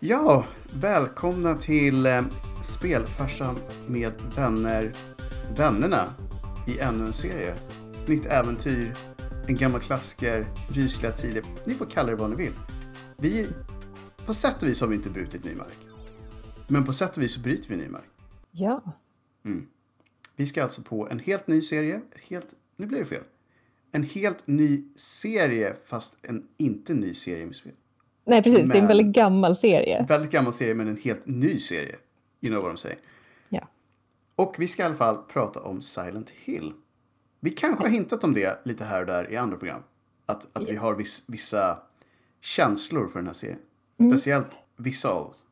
Ja, välkomna till eh, Spelfarsan med vänner. Vännerna i ännu en serie. Nytt äventyr, en gammal klassiker, rysliga tider. Ni får kalla det vad ni vill. Vi, på sätt och vis har vi inte brutit ny mark. Men på sätt och vis så bryter vi ny mark. Ja. Vi ska alltså på en helt ny serie. Helt, nu blir det fel. En helt ny serie, fast en inte ny serie med spel. Nej, precis. Det är en Men- väldigt gammal serie. Väldigt gammal serie, men en helt ny serie. You know what I'm saying. Ja. Och vi ska i alla fall prata om Silent Hill. Vi kanske har hintat om det lite här och där i andra program. Att, att vi har viss, vissa känslor för den här serien. Speciellt vissa av oss.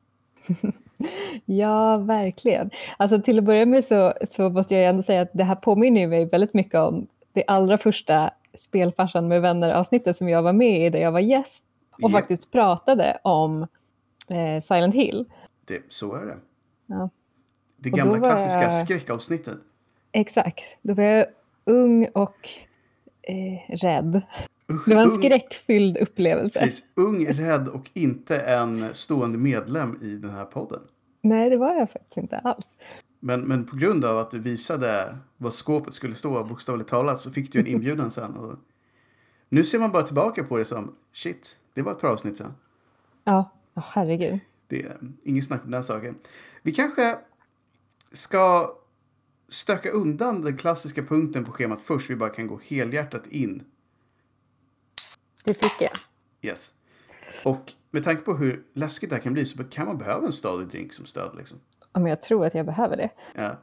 ja, verkligen. Alltså till att börja med så, så måste jag ändå säga att det här påminner mig väldigt mycket om det allra första Spelfarsan med vänner-avsnittet som jag var med i, där jag var gäst och Japp. faktiskt pratade om eh, Silent Hill. Det, så är det. Ja. Det gamla klassiska jag- skräckavsnittet. Exakt. Då var jag ung och eh, rädd. Det var en skräckfylld upplevelse. Precis, ung, rädd och inte en stående medlem i den här podden. Nej, det var jag faktiskt inte alls. Men, men på grund av att du visade vad skåpet skulle stå, bokstavligt talat, så fick du en inbjudan sen. Och nu ser man bara tillbaka på det som, shit, det var ett par avsnitt sen. Ja, oh, herregud. Det är inget snack om den saken. Vi kanske ska stöka undan den klassiska punkten på schemat först. Vi bara kan gå helhjärtat in. Det tycker jag. Yes. Och med tanke på hur läskigt det här kan bli så kan man behöva en stadig drink som stöd. Liksom. Ja, men jag tror att jag behöver det. Ja.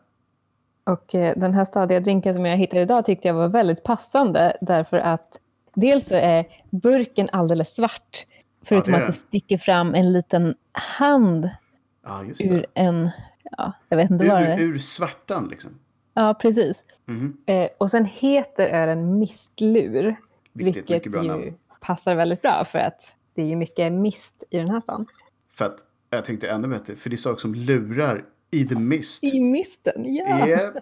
Och eh, den här stadiga drinken som jag hittade idag tyckte jag var väldigt passande därför att dels så är burken alldeles svart förutom det är att det sticker fram en liten hand ja, just ur det. en, ja, jag vet inte vad det Ur, är. ur svärtan liksom. Ja, precis. Mhm. Eh, och sen heter ölen Mistlur, Viktigt, vilket ju namn. passar väldigt bra för att det är ju mycket mist i den här stan. För att jag tänkte ännu bättre, för det är saker som lurar i the mist. I misten, ja! Japp.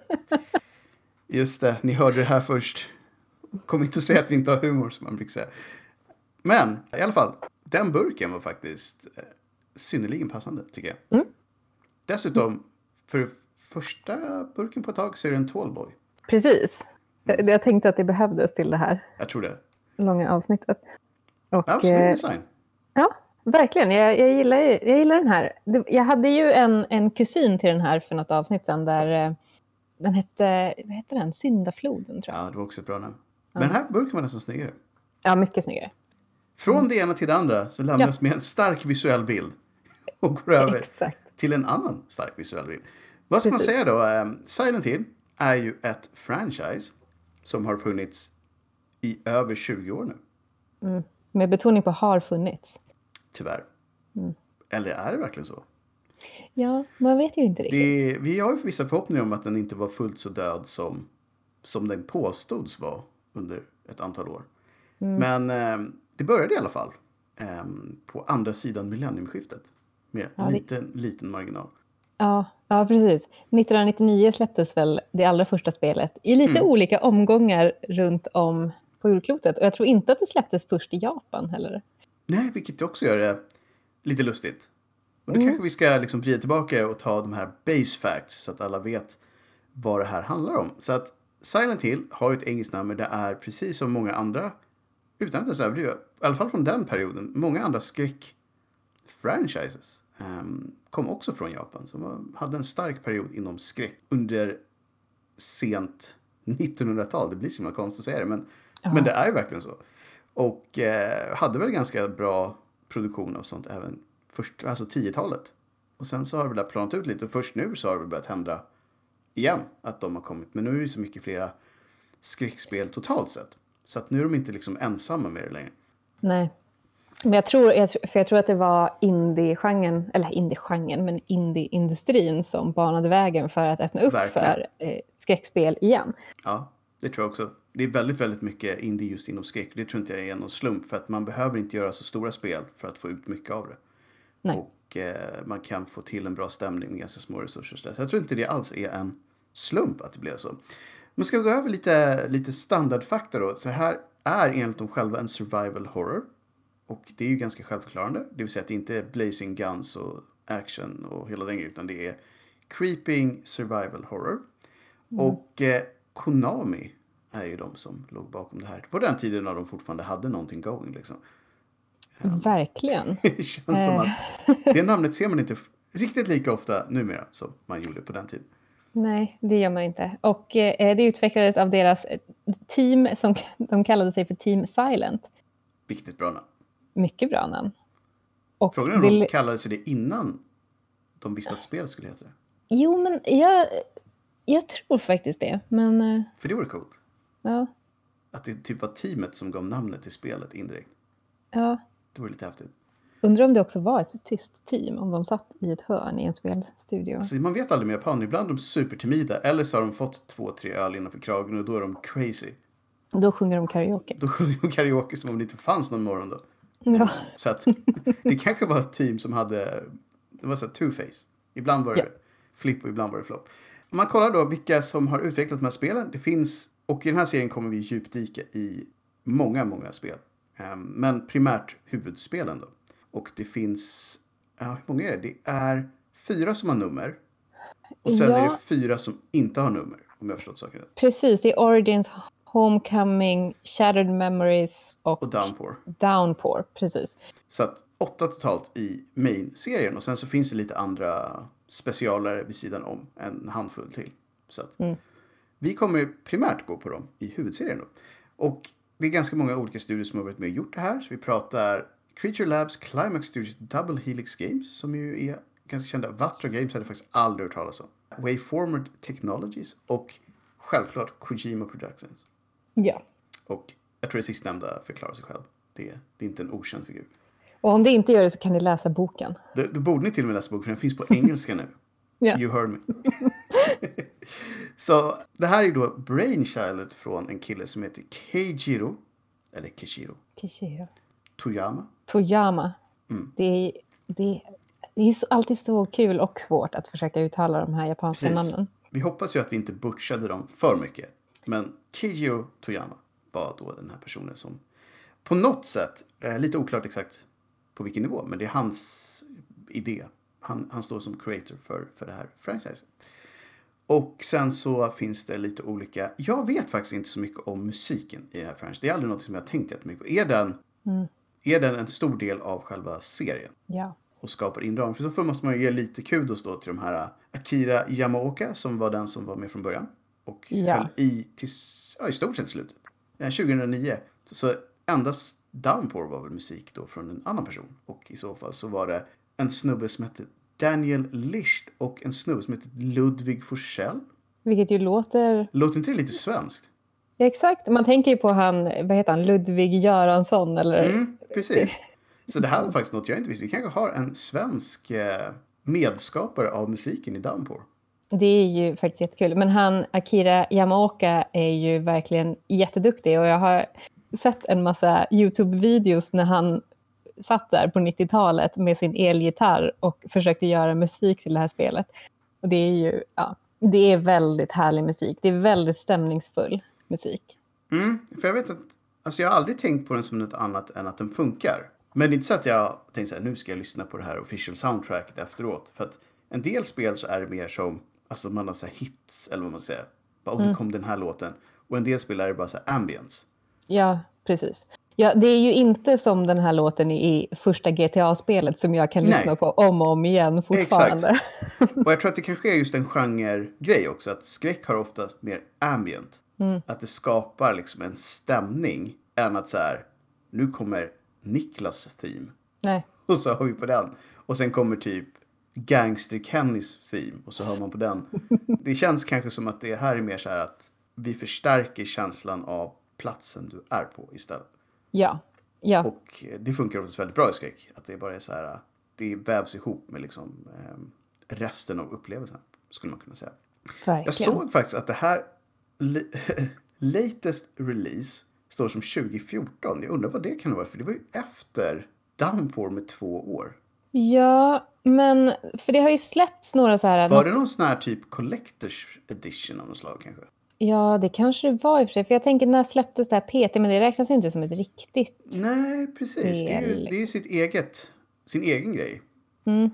Just det, ni hörde det här först. Kom inte att säga att vi inte har humor som man brukar säga. Men i alla fall, den burken var faktiskt eh, synnerligen passande tycker jag. Mm. Dessutom, för första burken på ett tag så är det en tallboy. Precis. Jag, jag tänkte att det behövdes till det här Jag tror det. långa avsnittet. Och, Ja, snygg eh, design. Ja, verkligen. Jag, jag, gillar, jag gillar den här. Jag hade ju en, en kusin till den här för något avsnitt sedan där eh, den hette, vad hette den? Syndafloden tror jag. Ja, det var också ett bra namn. Men den här burken var nästan snyggare. Ja, mycket snyggare. Från Mm. det ena till det andra så lämnas med en stark visuell bild. Och går över Exakt. till en annan stark visuell bild. Vad ska Precis. man säga då? Ehm, Silent Hill är ju ett franchise som har funnits i över 20 år nu. Med betoning på har funnits. Tyvärr. Mm. Eller är det verkligen så? Ja, man vet ju inte riktigt. Det, vi har ju vissa förhoppningar om att den inte var fullt så död som, som den påstods vara under ett antal år. Mm. Men ehm, det började i alla fall ehm, på andra sidan millenniumskiftet. Med Ja, det- liten, liten marginal. Ja, ja, precis. 1999 släpptes väl det allra första spelet i lite Mm. olika omgångar runt om på jordklotet. Och jag tror inte att det släpptes först i Japan heller. Nej, vilket också gör det lite lustigt. Och Mm. då kanske vi ska liksom vrida tillbaka och ta de här base facts så att alla vet vad det här handlar om. Så att Silent Hill har ju ett engelskt namn men det är precis som många andra, utan att ens överdriva, i alla fall från den perioden, många andra skräck-franchises ehm, kom också från Japan. Som hade en stark period inom skräck under sent 1900-tal. Det blir så himla konstigt att säga det, men, men det är ju verkligen så. Och eh, hade väl ganska bra produktion av sånt även först, alltså 10-talet. Och sen så har det väl planat ut lite och först nu så har det börjat hända igen att de har kommit. Men nu är det så mycket flera skräckspel totalt sett. Så att nu är de inte liksom ensamma med det längre. Nej. Men jag tror, för jag tror att det var indie-genren, eller indie-genren, men indie-industrin som banade vägen för att öppna upp Verkligen. för eh, skräckspel igen. Ja, det tror jag också. Det är väldigt, väldigt mycket indie just inom skräck. Det tror inte jag är någon slump för att man behöver inte göra så stora spel för att få ut mycket av det. Nej. Och eh, man kan få till en bra stämning med ganska små resurser. Så jag tror inte det alls är en slump att det blev så. Men ska vi gå över lite, lite standardfakta då. Så här är enligt dem själva en survival horror. Och det är ju ganska självförklarande. Det vill säga att det inte är blazing guns och action och hela den grejen. Utan det är creeping survival horror. Mm. Och eh, Konami är ju de som låg bakom det här. På den tiden när de fortfarande hade någonting going liksom. Verkligen. det känns som att eh. det namnet ser man inte riktigt lika ofta numera som man gjorde på den tiden. Nej, det gör man inte. Och eh, det utvecklades av deras eh, team som de kallade sig för Team Silent. Riktigt bra namn. Mycket bra namn. Och Frågan är om det... de kallade sig det innan de visste att spelet skulle heta det. Jo, men jag, jag tror faktiskt det. Men... Eh, för det vore coolt. Ja. Att det typ var teamet som gav namnet till spelet indirekt. Ja. Det vore lite häftigt. Undrar om det också var ett tyst team, om de satt i ett hörn i en spelstudio. Alltså, man vet aldrig med japaner. Ibland är de supertimida, eller så har de fått två, tre öl innanför kragen och då är de crazy. Då sjunger de karaoke. Då sjunger de karaoke som om det inte fanns någon morgon då. Ja. Så att det kanske var ett team som hade, det var så two-face. Ibland var det ja. flipp och ibland var det flopp. Om man kollar då vilka som har utvecklat de här spelen. Det finns, och i den här serien kommer vi djupdyka i många, många spel. Ehm, men primärt huvudspelen då. Och det finns, ja, hur många är det? Det är fyra som har nummer. Och sen ja. är det fyra som inte har nummer, om jag förstått saken rätt. Precis, det är Origins, Homecoming, Shattered Memories och, och Downpour. Downpour, precis. Så att åtta totalt i main-serien och sen så finns det lite andra specialer vid sidan om, en handfull till. Så att mm. vi kommer primärt gå på dem i huvudserien då. Och det är ganska många olika studier som har varit med och gjort det här. Så vi pratar Creature Labs, Climax Studios, Double Helix Games som ju är ganska kända. Vatra Games hade jag faktiskt aldrig hört talas om. Wayforward Technologies och självklart Kojima Productions. Ja. Och jag tror det sistnämnda förklarar sig själv. Det, det är inte en okänd figur. Och om det inte gör det så kan ni läsa boken. Då, borde ni till och med läsa boken, för den finns på engelska nu. yeah. You heard me. så det här är då brainchildet från en kille som heter Keijiro. Eller Kishiro. Kishiro. Toyama. Toyama. Mm. Det, är, det, det är alltid så kul och svårt att försöka uttala de här japanska Precis. namnen. Vi hoppas ju att vi inte butchade dem för mycket. Men Kijiro Toyama var då den här personen som på något sätt, eh, lite oklart exakt på vilken nivå, men det är hans idé. Han, han står som creator för, för det här franchiset. Och sen så finns det lite olika, jag vet faktiskt inte så mycket om musiken i det här franchiset. Det är aldrig något som jag tänkt jättemycket på. Är den mm är den en stor del av själva serien. Ja. Och skapar inramning. För så måste man ju ge lite kudos då till de här äh, Akira Yamaoka som var den som var med från början. Och ja. höll i tills, ja, i stort sett slutet. 2009. Så endast Downpour var väl musik då från en annan person. Och i så fall så var det en snubbe som hette Daniel Licht och en snubbe som hette Ludvig Forsell. Vilket ju låter... Låter inte det lite svenskt? Ja, exakt. Man tänker ju på han, vad heter han, Ludvig Göransson eller... Mm, precis. Så det här var faktiskt något jag inte visste. Vi kanske har en svensk eh, medskapare av musiken i Downpour. Det är ju faktiskt jättekul. Men han, Akira Yamaoka, är ju verkligen jätteduktig och jag har sett en massa YouTube-videos när han satt där på 90-talet med sin elgitarr och försökte göra musik till det här spelet. Och det är ju, ja, det är väldigt härlig musik. Det är väldigt stämningsfull musik. Mm, för jag vet att, alltså jag har aldrig tänkt på den som något annat än att den funkar. Men det är inte så att jag tänkte så här, nu ska jag lyssna på det här official soundtracket efteråt. För att en del spel så är det mer som, alltså man har så hits, eller vad man säger. Bara, oh, mm. kom den här låten. Och en del spel är det bara så här ambience. Ja, precis. Ja, det är ju inte som den här låten i första GTA-spelet som jag kan Nej. lyssna på om och om igen fortfarande. Exakt. Och jag tror att det kanske är just en genre-grej också, att skräck har oftast mer ambient. Mm. Att det skapar liksom en stämning än att så här, nu kommer Niklas theme. Nej. Och så hör vi på den. Och sen kommer typ Gangster Kennys theme och så hör man på den. det känns kanske som att det här är mer så här att vi förstärker känslan av platsen du är på istället. Ja. ja. Och det funkar oftast väldigt bra i skräck. Att det bara är så här, det vävs ihop med liksom eh, resten av upplevelsen. Skulle man kunna säga. Verkligen. Jag såg faktiskt att det här latest release står som 2014. Jag undrar vad det kan vara, för det var ju efter Downpour med två år. Ja, men för det har ju släppts några så här... Var något... det någon sån här typ Collectors edition av något slag kanske? Ja, det kanske det var i och för sig. För jag tänker, när släpptes det här PT? Men det räknas inte som ett riktigt... Nej, precis. Det är ju, det är sitt eget, sin egen grej. Mm.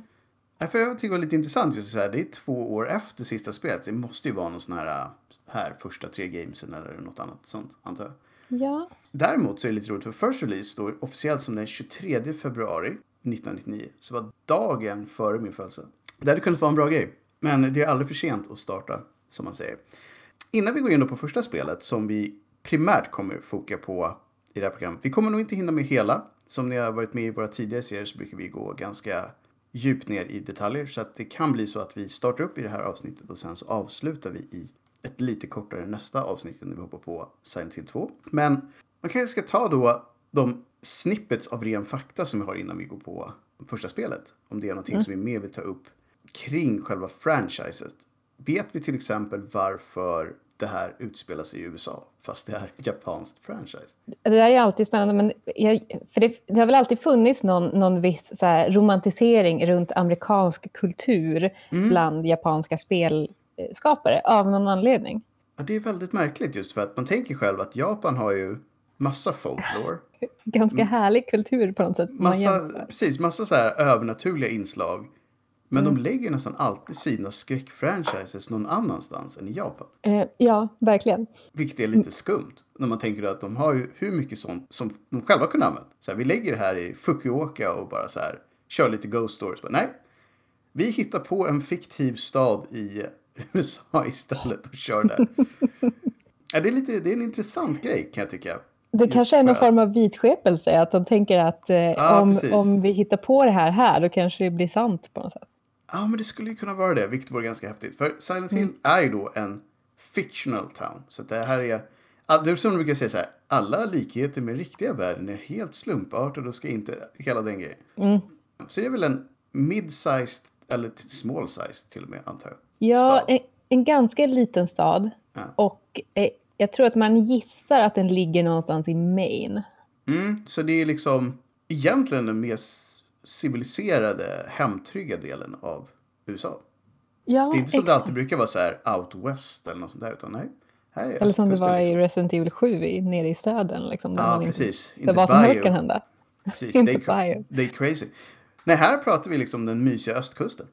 För jag tycker det var lite intressant just så här, det är två år efter sista spelet. Det måste ju vara någon sån här, här första tre gamesen eller något annat sånt, antar jag. Ja. Däremot så är det lite roligt för first release står officiellt som den 23 februari 1999. Så var dagen före min födelse. Det hade kunnat vara en bra grej. Men det är aldrig för sent att starta, som man säger. Innan vi går in på första spelet som vi primärt kommer foka på i det här programmet. Vi kommer nog inte hinna med hela. Som ni har varit med i våra tidigare serier så brukar vi gå ganska djupt ner i detaljer. Så att det kan bli så att vi startar upp i det här avsnittet och sen så avslutar vi i ett lite kortare nästa avsnitt när vi hoppar på Silent Hill 2. Men man kanske ska ta då de snippets av ren fakta som vi har innan vi går på första spelet. Om det är någonting mm. som vi mer vill ta upp kring själva franchiset. Vet vi till exempel varför det här utspelar sig i USA fast det är ett japanskt franchise? Det där är alltid spännande, men jag, för det, det, har väl alltid funnits någon, någon viss så här, romantisering runt amerikansk kultur mm. bland japanska spelskapare av någon anledning. Ja, det är väldigt märkligt just för att man tänker själv att Japan har ju massa folklore. Ganska mm. härlig kultur på något sätt. Massa, precis, massa så här övernaturliga inslag. Men mm. de lägger nästan alltid sina skräckfranchises någon annanstans än i Japan. Eh, ja, verkligen. Vilket är lite skumt. När man tänker att de har ju hur mycket sånt som de själva kunde använda. Så här, vi lägger det här i Fukuoka och bara så här kör lite ghost stories. Men nej, vi hittar på en fiktiv stad i USA istället och kör där. ja, det, är lite, det är en intressant grej kan jag tycka. Det kanske är någon form av vitskepelse, att de tänker att eh, ja, om, om vi hittar på det här här, då kanske det blir sant på något sätt. Ja, men det skulle ju kunna vara det, vilket vore ganska häftigt. För Silent Hill mm. är ju då en fictional town. Så det här är... Det är som de brukar säga så här, alla likheter med riktiga världen är helt slumpartade och ska inte, hela den grejen. Mm. Så det är väl en mid-sized, eller small-sized till och med, antar jag. Ja, en, en, ganska liten stad. Ja. Och eh, jag tror att man gissar att den ligger någonstans i Maine. Mm, så det är liksom egentligen den mest civiliserade, hemtrygga delen av USA. Ja, det är inte som exakt. det alltid brukar vara så här out west eller något sånt där, utan nej. Eller som det var liksom. i Resident Evil 7 i, nere i södern. Liksom, där ja, precis. Inte, vad som helst kan hända. Precis, inte är, det är crazy. Nej, här pratar vi liksom den mysiga östkusten.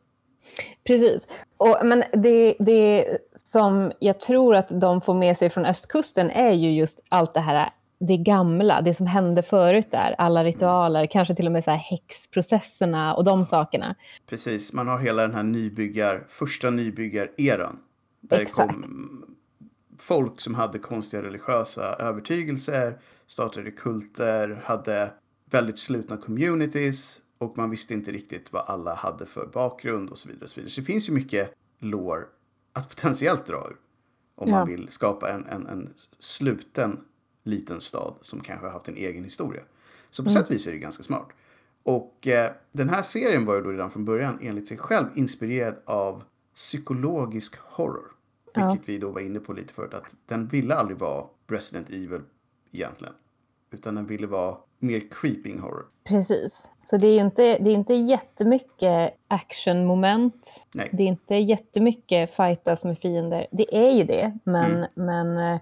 Precis. Och, men det, det som jag tror att de får med sig från östkusten är ju just allt det här det gamla, det som hände förut där, alla ritualer, mm. kanske till och med så här häxprocesserna och de sakerna. Precis, man har hela den här nybyggar, första nybyggar-eran. Där Exakt. det kom folk som hade konstiga religiösa övertygelser, startade kulter, hade väldigt slutna communities och man visste inte riktigt vad alla hade för bakgrund och så vidare. Och så, vidare. så det finns ju mycket lore att potentiellt dra ur om ja. man vill skapa en, en, en sluten liten stad som kanske har haft en egen historia. Så på mm. sätt och vis är det ganska smart. Och eh, den här serien var ju då redan från början enligt sig själv inspirerad av psykologisk horror. Ja. Vilket vi då var inne på lite förut, att den ville aldrig vara Resident Evil egentligen. Utan den ville vara mer creeping horror. Precis. Så det är ju inte, det är inte jättemycket actionmoment. Nej. Det är inte jättemycket fightas med fiender. Det är ju det, men, mm. men eh,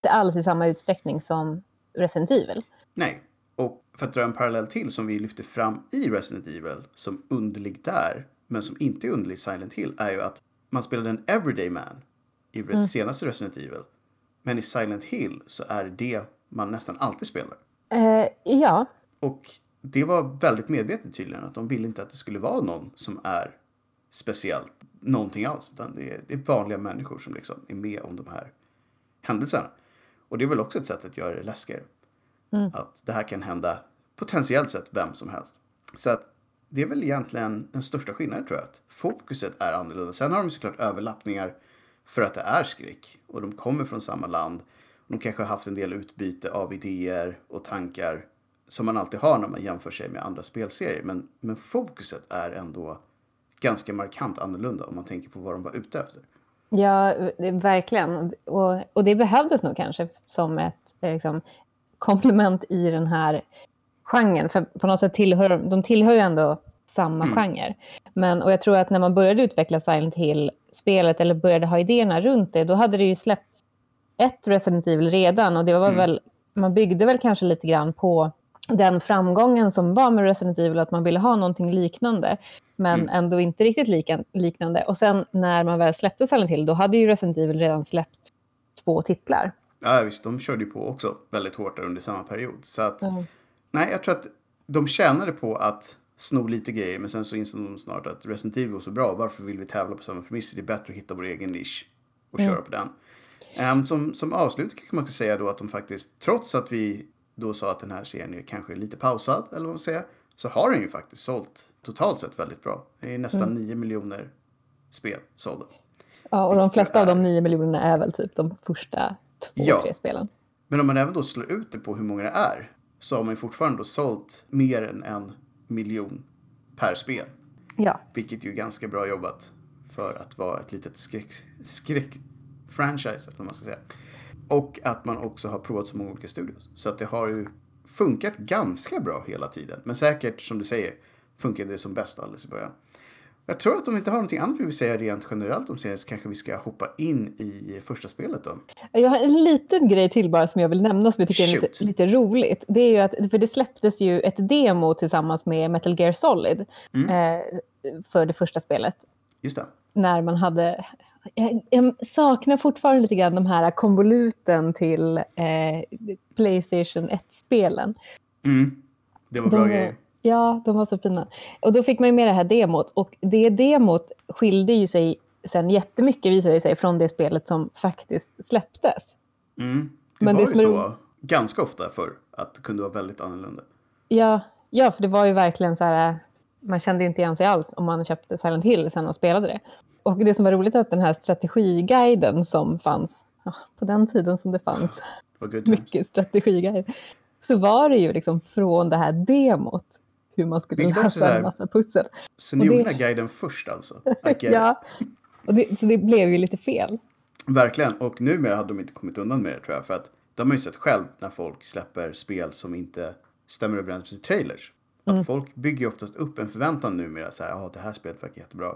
inte alls i samma utsträckning som Resident Evil. Nej, och för att dra en parallell till som vi lyfter fram i Resident Evil som underlig där, men som inte är underlig i Silent Hill, är ju att man spelade en everyday man i mm. senaste Resident Evil. Men i Silent Hill så är det det man nästan alltid spelar. Uh, ja. Och det var väldigt medvetet tydligen att de ville inte att det skulle vara någon som är speciellt någonting alls. Utan det är, det är vanliga människor som liksom är med om de här händelserna. Och det är väl också ett sätt att göra det läskigare. Mm. Att det här kan hända potentiellt sett vem som helst. Så att det är väl egentligen den största skillnaden tror jag. Att fokuset är annorlunda. Sen har de såklart överlappningar för att det är skräck. Och de kommer från samma land. de kanske har haft en del utbyte av idéer och tankar som man alltid har när man jämför sig med andra spelserier. Men, men fokuset är ändå ganska markant annorlunda om man tänker på vad de var ute efter. Ja, verkligen. Och, och det behövdes nog kanske som ett liksom, komplement i den här genren. För på något sätt tillhör de tillhör ju ändå samma mm. genre. Men, och jag tror att när man började utveckla Silent Hill spelet eller började ha idéerna runt det, då hade det ju släppts ett Resident Evil redan och det var Mm. väl, man byggde väl kanske lite grann på den framgången som var med Resident Evil, att man ville ha någonting liknande, men Mm. ändå inte riktigt lika, liknande. Och sen när man väl släppte Silent Hill, då hade ju Resident Evil redan släppt två titlar. Ja, visst, de körde ju på också väldigt hårt där under samma period. Så att, Mm. nej, jag tror att de tjänade på att sno lite grejer, men sen så insåg de snart att Resident Evil var så bra, varför vill vi tävla på samma premisser? Det är bättre att hitta vår egen nisch och Mm. köra på den. Ehm, som, som avslut kanske man kan säga då att de faktiskt, trots att vi då sa att den här serien är kanske lite pausad, eller vad man säger, så har den ju faktiskt sålt totalt sett väldigt bra. Det är nästan Mm. 9 miljoner spel sålda. Ja, och de flesta av är- de nio miljonerna är väl typ de första två, Ja. tre spelen. Men om man även då slår ut det på hur många det är så har man ju fortfarande då sålt mer än en miljon per spel. Ja, Vilket ju är ganska bra jobbat för att vara ett litet skräck, skräck-franchise, eller vad man ska säga. Och att man också har provat så många olika studios. Så att det har ju funkat ganska bra hela tiden. Men säkert, som du säger, funkade det som bäst alldeles i början. Jag tror att om vi inte har någonting annat vi vill säga rent generellt om serien så kanske vi ska hoppa in i första spelet då. Jag har en liten grej till bara som jag vill nämna som jag tycker är Shoot. lite, lite roligt. Det är ju att, för det släpptes ju ett demo tillsammans med Metal Gear Solid Mm. eh, för det första spelet. Just det. När man hade... Jag, jag saknar fortfarande lite grann de här konvoluten till eh, Playstation 1-spelen. Mm. Det var bra De grejer. Ja, de var så fina. Och då fick man ju med det här demot. Och det demot skilde ju sig sen jättemycket, visade det sig, från det spelet som faktiskt släpptes. Mm. Det Men var det ju är så ganska ofta för att det kunde vara väldigt annorlunda. Ja, ja, för det var ju verkligen så här... Man kände inte igen sig alls om man köpte Silent Hill sen och spelade det. Och det som var roligt är att den här strategiguiden som fanns, på den tiden som det fanns Det mycket strategiguide, så var det ju liksom från det här demot hur man skulle Vilket lösa en massa pussel. Så ni det- gjorde här guiden först alltså? Ja, och det, så det blev ju lite fel. Verkligen. Och numera hade de inte kommit undan med det tror jag. För att de har ju sett själv när folk släpper spel som inte stämmer överens med sina trailers. Att Mm. folk bygger oftast upp en förväntan numera. Så här, ja det här spelet verkar jättebra.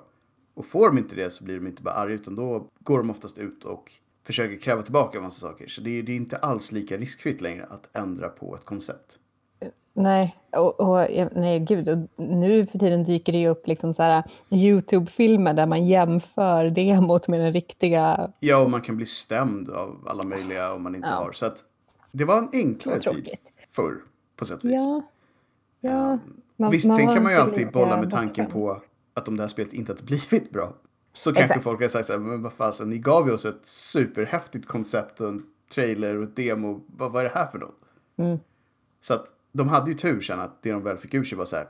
Och får de inte det så blir de inte bara arga utan då går de oftast ut och försöker kräva tillbaka en massa saker. Så det är, det är inte alls lika riskfritt längre att ändra på ett koncept. Nej, och, och, nej gud, och nu för tiden dyker det ju upp liksom så YouTube-filmer där man jämför demot med den riktiga. Ja, och man kan bli stämd av alla möjliga om man inte Ja. har. Så att det var en enklare tid förr på sätt och vis. Ja, ja. Man- Visst, man sen kan man ju alltid bolla med tanken på att om det här spelet inte hade blivit bra. Så kanske Exakt. folk har sagt så här, men vad fasen, ni gav ju oss ett superhäftigt koncept och en trailer och ett demo. Vad, vad är det här för något? Mm. Så att de hade ju tur sen att det de väl fick ur sig var så här,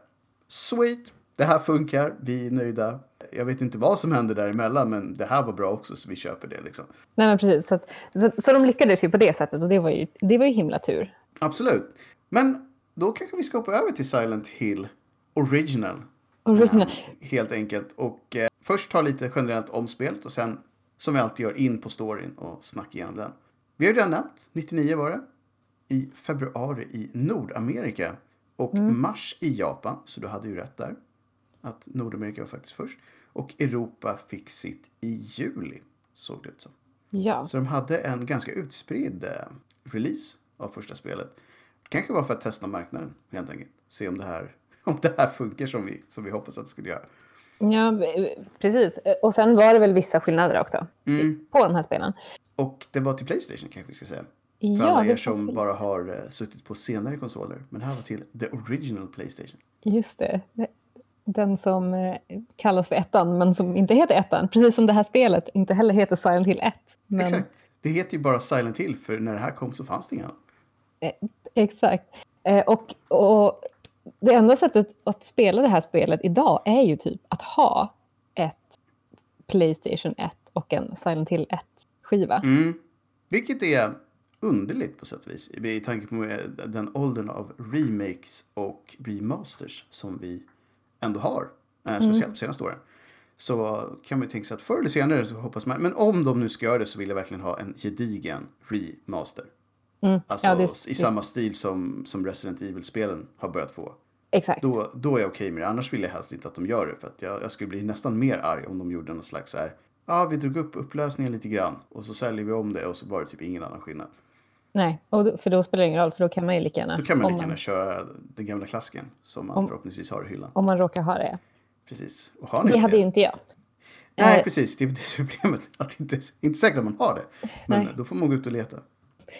sweet, det här funkar, vi är nöjda. Jag vet inte vad som hände däremellan, men det här var bra också, så vi köper det liksom. Nej, men precis. Så, att, så, så de lyckades ju på det sättet och det var ju, det var ju himla tur. Absolut. Men då kanske vi ska hoppa över till Silent Hill Original. Original. Helt enkelt. Och eh, först ta lite generellt om spelet och sen som vi alltid gör in på storyn och snacka igenom den. Vi har ju redan nämnt, 99 var det. I februari i Nordamerika. Och mars i Japan, så du hade ju rätt där. Att Nordamerika var faktiskt först. Och Europa fick sitt i juli, såg det ut som. Ja. Så de hade en ganska utspridd eh, release av första spelet. Kanske var för att testa marknaden helt enkelt. Se om det här, om det här funkar som vi, som vi hoppas att det skulle göra. ja, precis. Och sen var det väl vissa skillnader också Mm. på de här spelen. Och det var till Playstation kanske vi ska säga. För Ja, alla er som till- bara har eh, suttit på senare konsoler. Men det här var till the original Playstation. Just det. Den som eh, kallas för ettan, men som inte heter ettan. Precis som det här spelet inte heller heter Silent Hill 1. Men, Exakt. Det heter ju bara Silent Hill för när det här kom så fanns det inga. Exakt. Eh, och, och det enda sättet att spela det här spelet idag är ju typ att ha ett Playstation 1 och en Silent Hill 1-skiva. Mm. Vilket är underligt på sätt och vis. I tanke på den åldern av remakes och remasters som vi ändå har. Eh, speciellt de senaste åren. Så kan man ju tänka sig att förr eller senare så hoppas man. Men om de nu ska göra det så vill jag verkligen ha en gedigen remaster. Mm. Alltså Ja, det- i det- samma stil som, som Resident Evil-spelen har börjat få. Exakt. Då, då är jag okej med det. Annars vill jag helst inte att de gör det. För att jag, jag skulle bli nästan mer arg om de gjorde någon slags så här ja, vi drog upp upplösningen lite grann och så säljer vi om det och så var det typ ingen annan skillnad. Nej, och då, för då spelar det ingen roll, för då kan man ju lika gärna... Då kan man lika gärna köra den gamla klassiken som man Om- förhoppningsvis har i hyllan. Om man råkar ha det. Precis. Och har ni Det hade ju inte jag. Nej, Eh, precis. Det är det problemet. Att det inte, inte säkert att man har det. Men Nej. då får man gå ut och leta.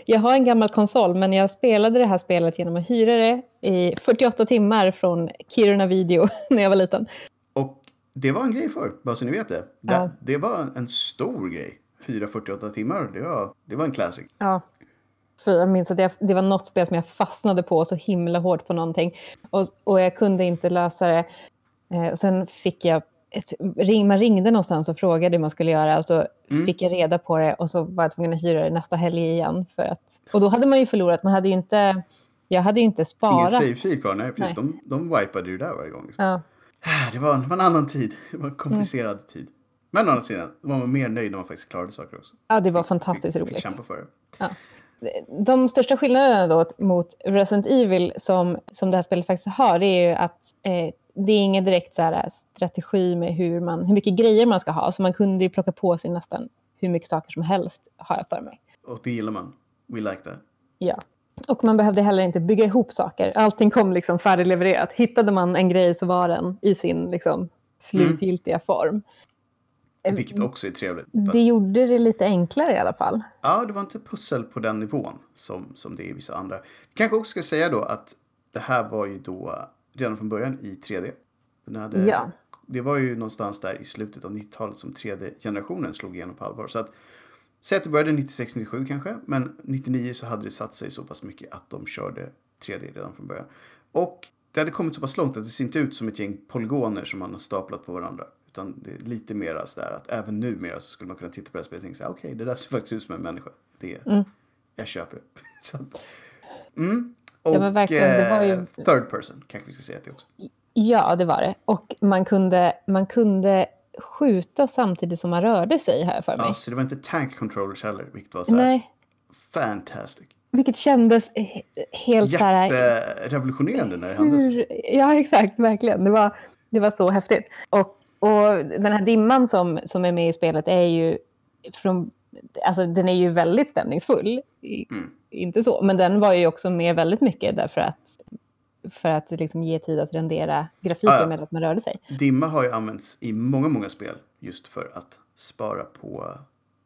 Jag har en gammal konsol, men jag spelade det här spelet genom att hyra det i 48 timmar från Kiruna Video när jag var liten. Och det var en grej för bara så ni vet det. Det, Ja. det var en, stor grej. Hyra 48 timmar, det var, det var en classic. Ja. För jag minns att jag, det var något spel som jag fastnade på så himla hårt på någonting. Och, och jag kunde inte lösa det. Eh, och sen fick jag... Ett, ring, man ringde någonstans och frågade hur man skulle göra. Och så Mm. fick jag reda på det och så var jag tvungen att hyra det nästa helg igen. För att, och då hade man ju förlorat. Man hade ju inte... Jag hade ju inte Ingen sparat. save fil kvar. Nej, precis. Nej. De, de wipade ju där varje gång. Liksom. Ja. Det, var, en- det var en annan tid. Det var en komplicerad Mm. tid. Men å andra sidan var man mer nöjd när man faktiskt klarade saker också. ja, det var fantastiskt fick, roligt. Fick kämpa för det. de största skillnaderna då mot Resident Evil som, som det här spelet faktiskt har, det är ju att eh, det är ingen direkt så här, strategi med hur, man, hur mycket grejer man ska ha. Så man kunde ju plocka på sig nästan hur mycket saker som helst, har jag för mig. Och det gillar man. We like that. Ja. Och man behövde heller inte bygga ihop saker. Allting kom liksom färdiglevererat. Hittade man en grej så var den i sin liksom, slutgiltiga form. Vilket också är trevligt. Det att- gjorde det lite enklare i alla fall. Ja, det var inte pussel på den nivån som, som det är i vissa andra. Vi kanske också ska säga då att det här var ju då redan från början i 3D. Den hade, Ja. Det var ju någonstans där i slutet av 90-talet som 3D-generationen slog igenom på allvar. Så att, säg att det började 96-97 kanske, men 99 så hade det satt sig så pass mycket att de körde 3D redan från början. Och det hade kommit så pass långt att det ser inte ut som ett gäng polygoner som man har staplat på varandra. Utan det är lite mer sådär att även numera så skulle man kunna titta på det här spelet och tänka här, okej, det där ser faktiskt ut som en människa. Det, Mm. Jag köper det. så mm. Och Ja, men verkligen, det var ju- eh, third person kanske vi ska säga till också. Ja, det var det. Och man kunde, man kunde skjuta samtidigt som man rörde sig, här för mig. Ja, så det var inte tank controllers heller, vilket var så här, Nej, fantastic. vilket kändes he- helt så här... Jätterevolutionerande när det hände. Ja, exakt, verkligen. Det var, det var så häftigt. Och, och den här dimman som, som är med i spelet är ju från... Alltså den är ju väldigt stämningsfull. Mm. Inte så, men den var ju också med väldigt mycket därför att för att liksom ge tid att rendera grafiken Ja, ja. medan man rörde sig. Dimma har ju använts i många, många spel just för att spara på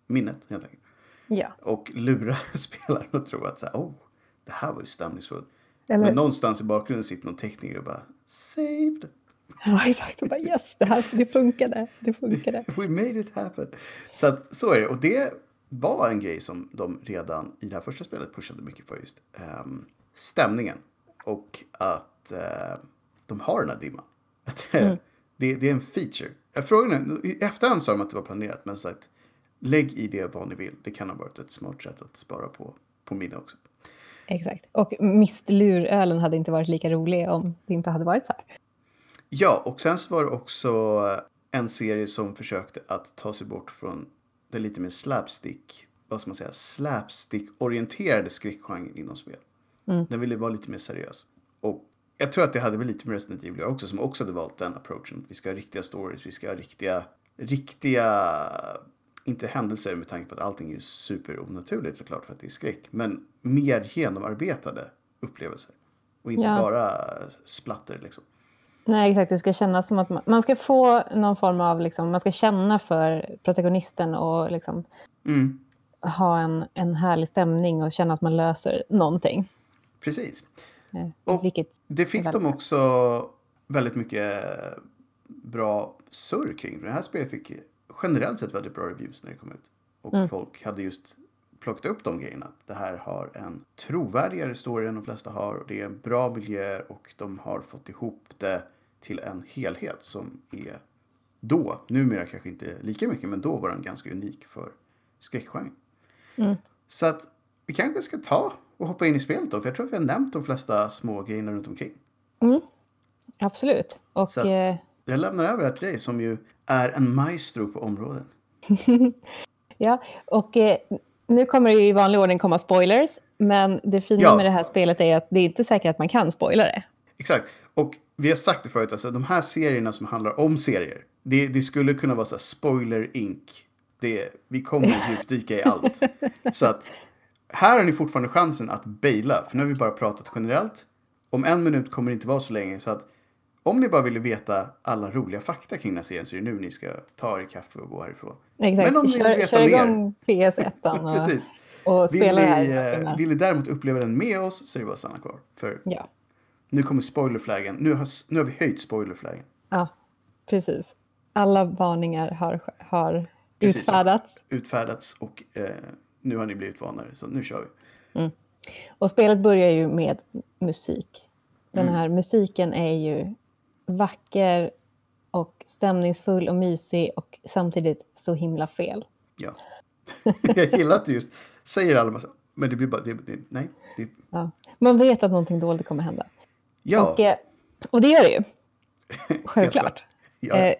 minnet helt enkelt. Ja. Och lura spelaren att tro att så här, oh, det här var ju stämningsfullt. Eller, Men någonstans i bakgrunden sitter någon tekniker och bara saved. ja, exakt. Och bara yes, det här det funkade. Det funkade. We made it happen. Så att så är det. Och det var en grej som de redan i det här första spelet pushade mycket för just. ehm, stämningen. Och att eh, de har den här dimman. Att, eh, Mm. det, det är en feature. Jag frågade, I efterhand sa de att det var planerat. Men som sagt, lägg i det vad ni vill. Det kan ha varit ett smart sätt att spara på, på minne också. Exakt. Och mistlurölen hade inte varit lika rolig om det inte hade varit så här. Ja, och sen så var det också en serie som försökte att ta sig bort från det lite mer slapstick, vad ska man säga, slapstick-orienterade skräckgenren inom spel. Mm. Den ville vara lite mer seriös. Och jag tror att det hade väl lite med Resident Evil också, som också hade valt den approachen. Vi ska ha riktiga stories, vi ska ha riktiga, riktiga, inte händelser med tanke på att allting är super onaturligt såklart för att det är skräck, men mer genomarbetade upplevelser. Och inte Ja. bara splatter liksom. Nej, exakt. Det ska kännas som att man, man ska få någon form av... Liksom, man ska känna för protagonisten och liksom Mm. ha en, en härlig stämning och känna att man löser någonting. Precis. Eh, Och- vilket, Det fick Väldigt de också väldigt mycket bra surr kring. Det här spelet fick generellt sett väldigt bra reviews när det kom ut. Och Mm. folk hade just plockat upp de grejerna. Att det här har en trovärdigare story än de flesta har. Och det är en bra miljö och de har fått ihop det till en helhet som är då, numera kanske inte lika mycket, men då var den ganska unik för skräckgenren. Mm. Så att vi kanske ska ta och hoppa in i spelet då, för jag tror att vi har nämnt de flesta små grejerna runt omkring. mm, absolut. Och, Så att eh, jag lämnar över det till dig som ju är en maestro på området. ja, och eh, nu kommer det ju i vanlig ordning komma spoilers. Men det fina Ja. med det här spelet är att det är inte säkert att man kan spoila det. Exakt. Och vi har sagt det förut, alltså de här serierna som handlar om serier. Det, det skulle kunna vara så här spoiler ink Det, vi kommer att djupdyka i allt. Så att här har ni fortfarande chansen att baila, för nu har vi bara pratat generellt. Om en minut kommer det inte vara så länge, så att om ni bara ville veta alla roliga fakta kring den här serien så är det nu ni ska ta er kaffe och gå härifrån. Exakt, Men om ni vill kör, veta kör mer- igång PS1 och, och Vill spela det här ni, några eh, vill ni däremot uppleva den med oss så är det bara att stanna kvar. För Ja, nu kommer spoilerflaggen. Nu har, nu har vi höjt spoilerflaggen. ja, precis. Alla varningar har, har Precis. utfärdats. Utfärdats och eh, nu har ni blivit vanare. Så nu kör vi. Och spelet börjar ju med musik. Den Mm. här musiken är ju vacker och stämningsfull och mysig och samtidigt så himla fel. Ja. Jag gillar att du just säger alla massa. Men det blir bara, det, det, nej. Det, Ja. Man vet att någonting dåligt kommer hända. Ja, Och, eh, och det gör det ju, självklart. klart. Ja, Eh,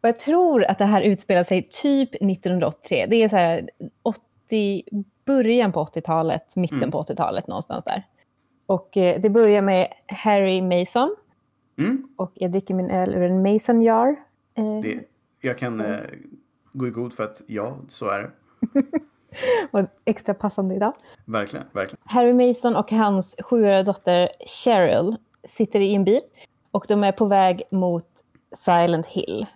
och jag tror att det här utspelar sig typ 1983. Det är så här 80, början på 80-talet, mitten Mm. på 80-talet någonstans där. Och eh, det börjar med Harry Mason. mm, Och jag dricker min öl ur en Mason jar. Eh, det, jag kan eh, gå i god för att ja, så är det. och extra passande idag. Verkligen, verkligen. Harry Mason och hans sjuåriga dotter Cheryl sitter i en bil och de är på väg mot Silent Hill.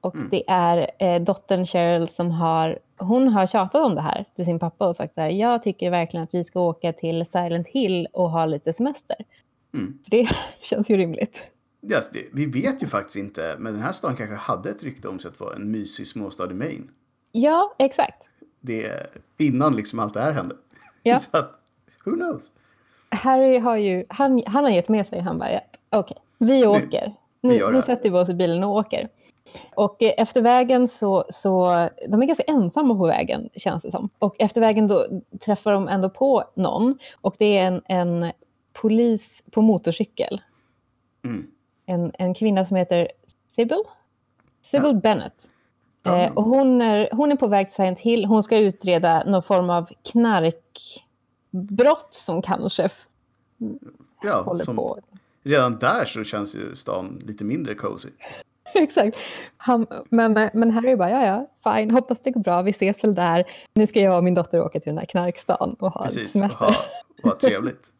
Och Mm. det är eh, dottern Cheryl som har, hon har tjatat om det här till sin pappa och sagt så här, jag tycker verkligen att vi ska åka till Silent Hill och ha lite semester. Mm. För det känns ju rimligt. Yes, det, vi vet ju faktiskt inte, men den här stan kanske hade ett rykte om sig att vara en mysig småstad i Maine. Ja, exakt. Det innan liksom allt det här hände. Ja. Så att, who knows? Harry har ju, han, han har gett med sig, han bara, ja, okej, vi åker. Nu, nu här. sätter vi oss i bilen och åker. Och eh, efter vägen så, så, de är ganska ensamma på vägen känns det som. Och efter vägen då träffar de ändå på någon och det är en, en polis på motorcykel. Mm. En, en kvinna som heter Sybil, Sybil Bennett. Ja. Eh, och hon är, hon är på väg till Silent Hill. Hon ska utreda någon form av knarkbrott som kanske Ja, håller som, på. redan där så känns ju stan lite mindre cozy. Exakt. Han, men, men Harry bara, ja ja, fine, hoppas det går bra, vi ses väl där. Nu ska jag och min dotter åka till den här knarkstan och ha Precis, semester. och ha trevligt.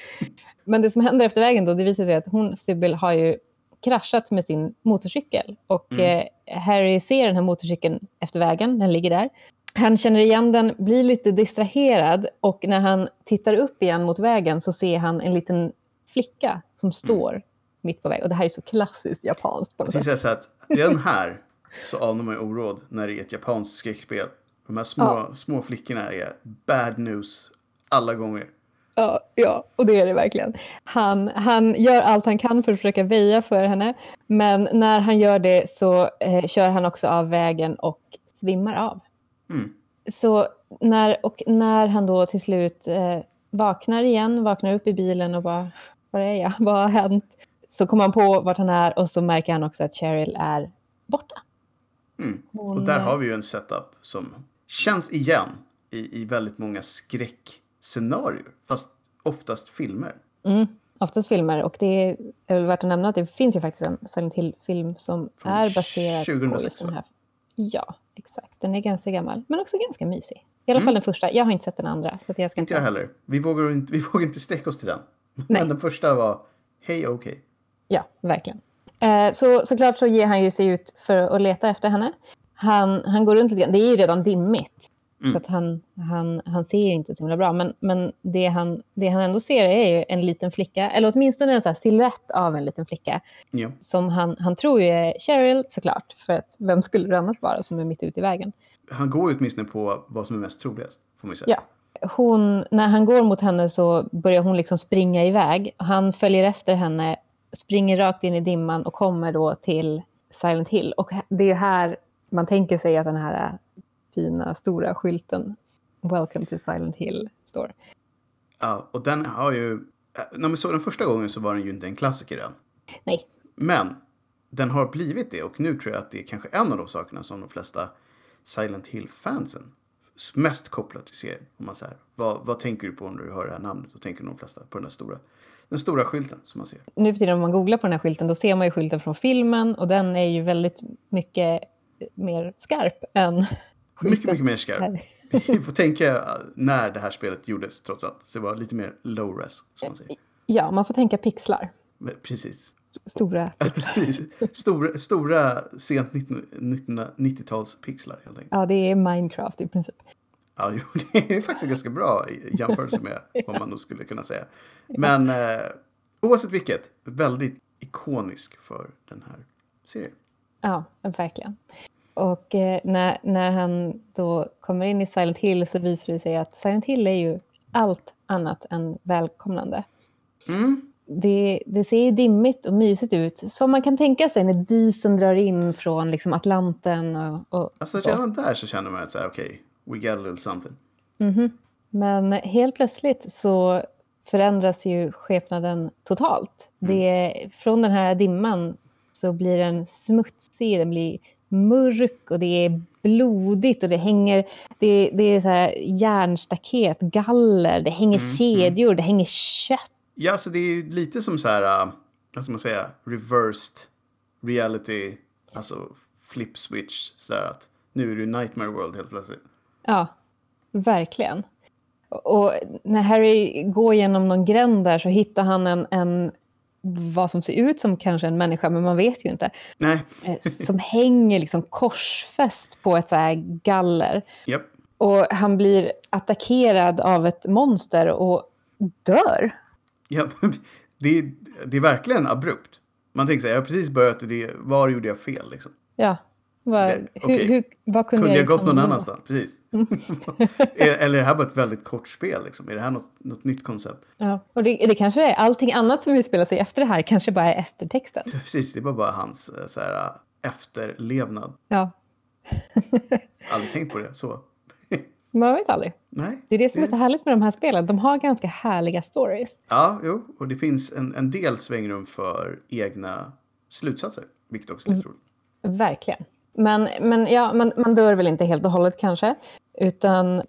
Men det som händer efter vägen då, det visar sig att hon, Sybil, har ju kraschat med sin motorcykel. Och Mm. eh, Harry ser den här motorcykeln efter vägen, den ligger där. Han känner igen den, blir lite distraherad och när han tittar upp igen mot vägen så ser han en liten flicka som står mitt på väg. Och det här är så klassiskt japanskt på något sätt. så att redan här så anar man ju oråd när det är ett japanskt skräckspel. De här små, Ja. små flickorna är bad news alla gånger. Ja, ja, och det är det verkligen. Han, han gör allt han kan för att försöka väja för henne, men när han gör det så eh, kör han också av vägen och svimmar av. Mm. Så när, och när han då till slut eh, vaknar igen, vaknar upp i bilen och bara, var är jag? Vad har hänt? Så kommer han på vart han är och så märker han också att Cheryl är borta. Mm. Hon, Och där har vi ju en setup som känns igen i, i väldigt många skräckscenarier. Fast oftast filmer. Mm, oftast filmer. Och det är väl värt att nämna att det finns ju faktiskt en Silent Hill-film som Från är baserad på 2006, just den här. Ja, exakt. Den är ganska gammal, men också ganska mysig. I alla Mm. fall den första. Jag har inte sett den andra. Så att jag ska Inte jag heller. Vi vågar inte, vi vågar inte sträcka oss till den. Nej. Men den första var Hej okej. Ja, verkligen. Eh, så såklart så ger han ju sig ut för att leta efter henne. Han, han går runt lite grann. Det är ju redan dimmigt. Mm. Så att han, han, han ser inte så himla bra. Men, men det, han, det han ändå ser är ju en liten flicka. Eller åtminstone en så silhuett av en liten flicka. Ja. Som han, han tror ju är Cheryl såklart. För att vem skulle det annars vara som är mitt ute i vägen? Han går ju åtminstone på vad som är mest troligast. Får man ju säga. Ja. Hon, när han går mot henne så börjar hon liksom springa iväg. Han följer efter henne, springer rakt in i dimman och kommer då till Silent Hill. Och det är här man tänker sig att den här fina stora skylten Welcome to Silent Hill står. Ja, och den har ju... När man såg den första gången så var den ju inte en klassiker än. Nej, Men den har blivit det och nu tror jag att det är kanske en av de sakerna som de flesta Silent Hill-fansen mest kopplar till serien. Om man säger. Vad, vad tänker du på när du hör det här namnet? Då tänker de flesta på den stora, den stora skylten som man ser. nu för tiden om man googlar på den här skylten då ser man ju skylten från filmen och den är ju väldigt mycket mer skarp än Mycket, mycket mer skarp. Vi får tänka när det här spelet gjordes trots allt. Så det var lite mer low res. Som man säger. Ja, man får tänka pixlar. Precis. Stora pixlar. Stora, stora sent 1990-tals pixlar helt enkelt. Ja, det är Minecraft i princip. Ja, jo, det är faktiskt ganska bra jämförelse med vad man nog skulle kunna säga. Men eh, oavsett vilket, väldigt ikonisk för den här serien. Ja, verkligen. Och eh, när, när han då kommer in i Silent Hill så visar det sig att Silent Hill är ju allt annat än välkomnande. Mm. Det, det ser dimmigt och mysigt ut, som man kan tänka sig när disen drar in från liksom Atlanten och, och Alltså så. redan där så känner man att okej, we got a little something. Mhm. Men helt plötsligt så förändras ju skepnaden totalt. Det är, från den här dimman så blir den smutsig, den blir mörk och det är blodigt och det hänger det, det är så här järnstaket, galler, det hänger kedjor, det hänger kött. Ja, så det är lite som så här, uh, vad ska man säga, reversed reality, alltså flip switch, så här att nu är i nightmare world helt plötsligt. Ja, verkligen. Och när Harry går genom någon gränd där så hittar han en, en vad som ser ut som kanske en människa, men man vet ju inte. Nej, eh, som hänger liksom korsfäst på ett så här galler. japp. Och han blir attackerad av ett monster och dör. Ja, det, är, det är verkligen abrupt. Man tänker så här, jag har precis börjat, det, var gjorde jag fel liksom? Ja. Vad, Det- hur, hur, vad kunde, Kunde jag gått liksom någon nå? annanstans? Precis. Eller är det här bara ett väldigt kort spel? Liksom? Är det här något, något nytt koncept? Ja. Och det, det kanske är allting annat som utspelar sig efter det här kanske bara är eftertexten. Precis, det var bara hans eh, så här, eh, efterlevnad. Ja. Aldrig tänkt på det så. Man vet aldrig. Nej. Det är det som är så härligt med de här spelen. De har ganska härliga stories. Ja, jo, och det finns en, en del svängrum för egna slutsatser, vilket också är lite roligt. Verkligen. Men, men ja, man, man dör väl inte helt och hållet kanske. Utan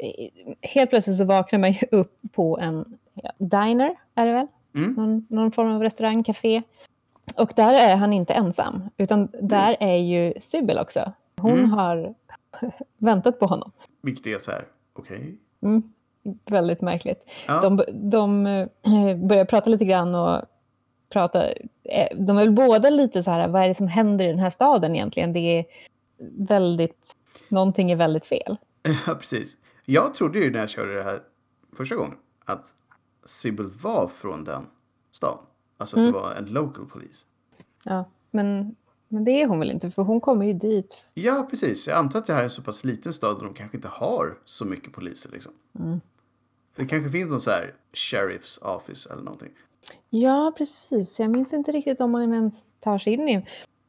helt plötsligt så vaknar man ju upp på en ja, diner, är det väl? Mm. Någon, någon form av restaurang, café. Och där är han inte ensam, utan där är ju Sybil också. Hon Mm. har väntat på honom. Vilket är så här, okej. Mm. Väldigt märkligt. Ja. De, de eh, börjar prata lite grann och prata. eh, De är väl båda lite så här, vad är det som händer i den här staden egentligen? Det är väldigt, någonting är väldigt fel. Ja, precis. Jag trodde ju när jag körde det här första gången att Sybil var från den stan. Alltså att det var en local police. Ja, men, men det är hon väl inte, för hon kommer ju dit. Ja, precis. Jag antar att det här är en så pass liten stad och de kanske inte har så mycket poliser liksom. Det kanske finns någon så här sheriff's office eller någonting. Ja, precis. Jag minns inte riktigt om man ens tar sig in i...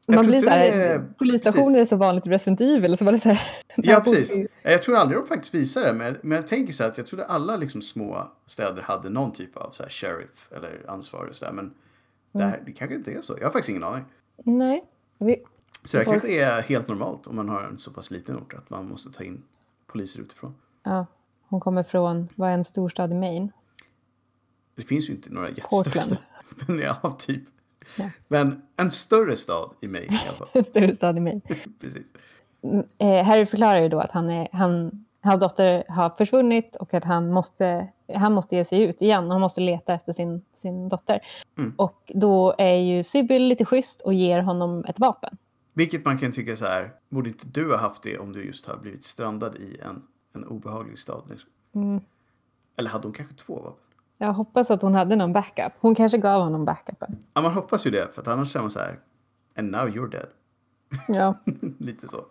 Jag Man blir så här, är- polisstationer är så vanligt i Resident Evil, så var det så här... Ja, precis. Jag tror aldrig de faktiskt visar det, men, men jag tänker så här att jag trodde alla liksom små städer hade någon typ av så här sheriff eller ansvarig så där, men det, här, det kanske inte är så. Jag har faktiskt ingen aning. Nej. Vi, Så det Folk- kanske är helt normalt om man har en så pass liten ort att man måste ta in poliser utifrån. ja, hon kommer från, vad är en storstad i Maine? Det finns ju inte några jättestora. Men ja, typ. Ja. Men en större stad i mig i alla fall. En större stad i Maine. Precis. eh, Harry förklarar ju då att han är, han, hans dotter har försvunnit och att han måste, han måste ge sig ut igen. Han måste leta efter sin, sin dotter. Mm. Och då är ju Sybil lite schysst och ger honom ett vapen. Vilket man kan tycka så här, borde inte du ha haft det om du just har blivit strandad i en, en obehaglig stad? Liksom? Mm. Eller hade hon kanske två vapen? Jag hoppas att hon hade någon backup. Hon kanske gav honom backupen. Ja, man hoppas ju det, för att annars säger man så här, and now you're dead. Ja. Lite så.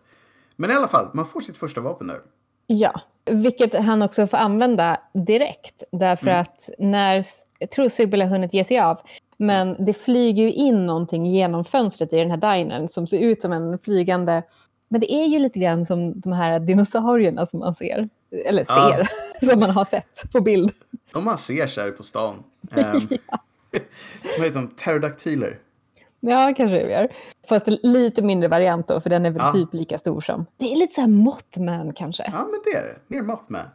Men i alla fall, man får sitt första vapen där. ja, vilket han också får använda direkt. Därför att när, jag tror Sybil har hunnit ge sig av, men det flyger ju in någonting genom fönstret i den här dinern som ser ut som en flygande... Men det är ju lite grann som de här dinosaurierna som man ser. Eller Ja. ser, som man har sett på bild. Om man ser så här på stan. Um, Vad heter de? Pterodaktyler. Ja, kanske det gör. Fast lite mindre variant då, för den är väl Ja. typ lika stor som... Det är lite så här Mothman kanske. Ja, men det är det. Mer Mothman.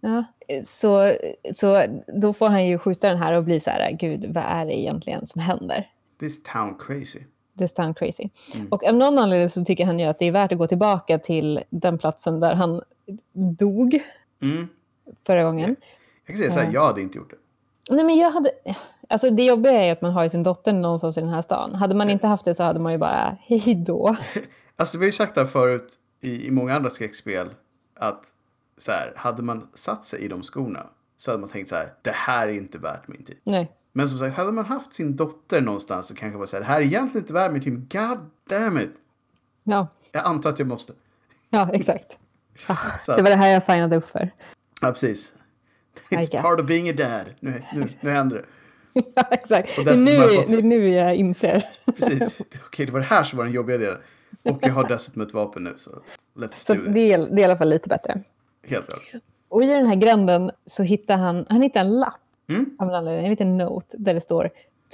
Ja, så, så då får han ju skjuta den här och bli så här, gud, vad är det egentligen som händer? This town crazy. This town crazy. Och av någon anledning så tycker han ju att det är värt att gå tillbaka till den platsen där han dog Mm. förra gången. Jag kan säga så här, Ja. jag hade inte gjort det. Nej, men jag hade... Alltså det jobbiga är att man har sin dotter någonstans i den här stan. Hade man inte haft det så hade man ju bara, hej då. Alltså vi har ju sagt det här förut i, i många andra skräckspel att så här, hade man satt sig i de skorna så hade man tänkt så här, det här är inte värt min tid. Nej. Men som sagt, hade man haft sin dotter någonstans så kanske man säga, det här är egentligen inte värt tid, men god damn it. Ja, Jag antar att jag måste. ja exakt. Ah, det var det här jag signade upp för. ja, precis. It's part of being a dad. Nu, nu, nu händer det. ja, exakt. Det är, nu, fått- nu jag inser. Precis. Okej, det var det här som var den jobbiga delen. Och jag har dessutom ett vapen nu, så let's Så do this. det är, det är i alla fall lite bättre. Helt klart. Och i den här gränden så hittar han, han hittar en lapp, Mm. en liten note där det står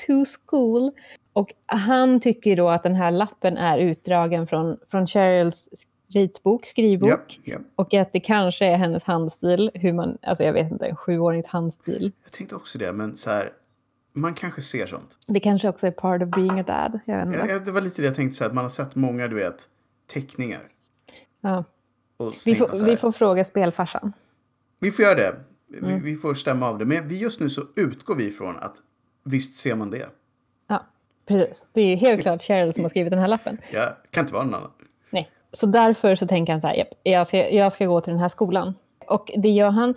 to school. Och han tycker då att den här lappen är utdragen från, från Cheryls ritbok, skrivbok. Japp, japp. Och att det kanske är hennes handstil, hur man, alltså jag vet inte, en sjuårings handstil. Jag tänkte också det, men så här, man kanske ser sånt. Det kanske också är part of being a dad, jag vet inte. Jag, det var lite det jag tänkte, så här, att man har sett många, du vet, teckningar. Ja. Vi, får, vi får fråga spelfarsan. vi får göra det. Vi, Mm. vi får stämma av det. Men vi just nu så utgår vi från att visst ser man det. Ja, precis. Det är ju helt klart Cheryl som har skrivit den här lappen. Jag kan inte vara någon annan. Nej. Så därför så tänker han så här, "Japp, jag ska, jag ska gå till den här skolan. Och det gör han.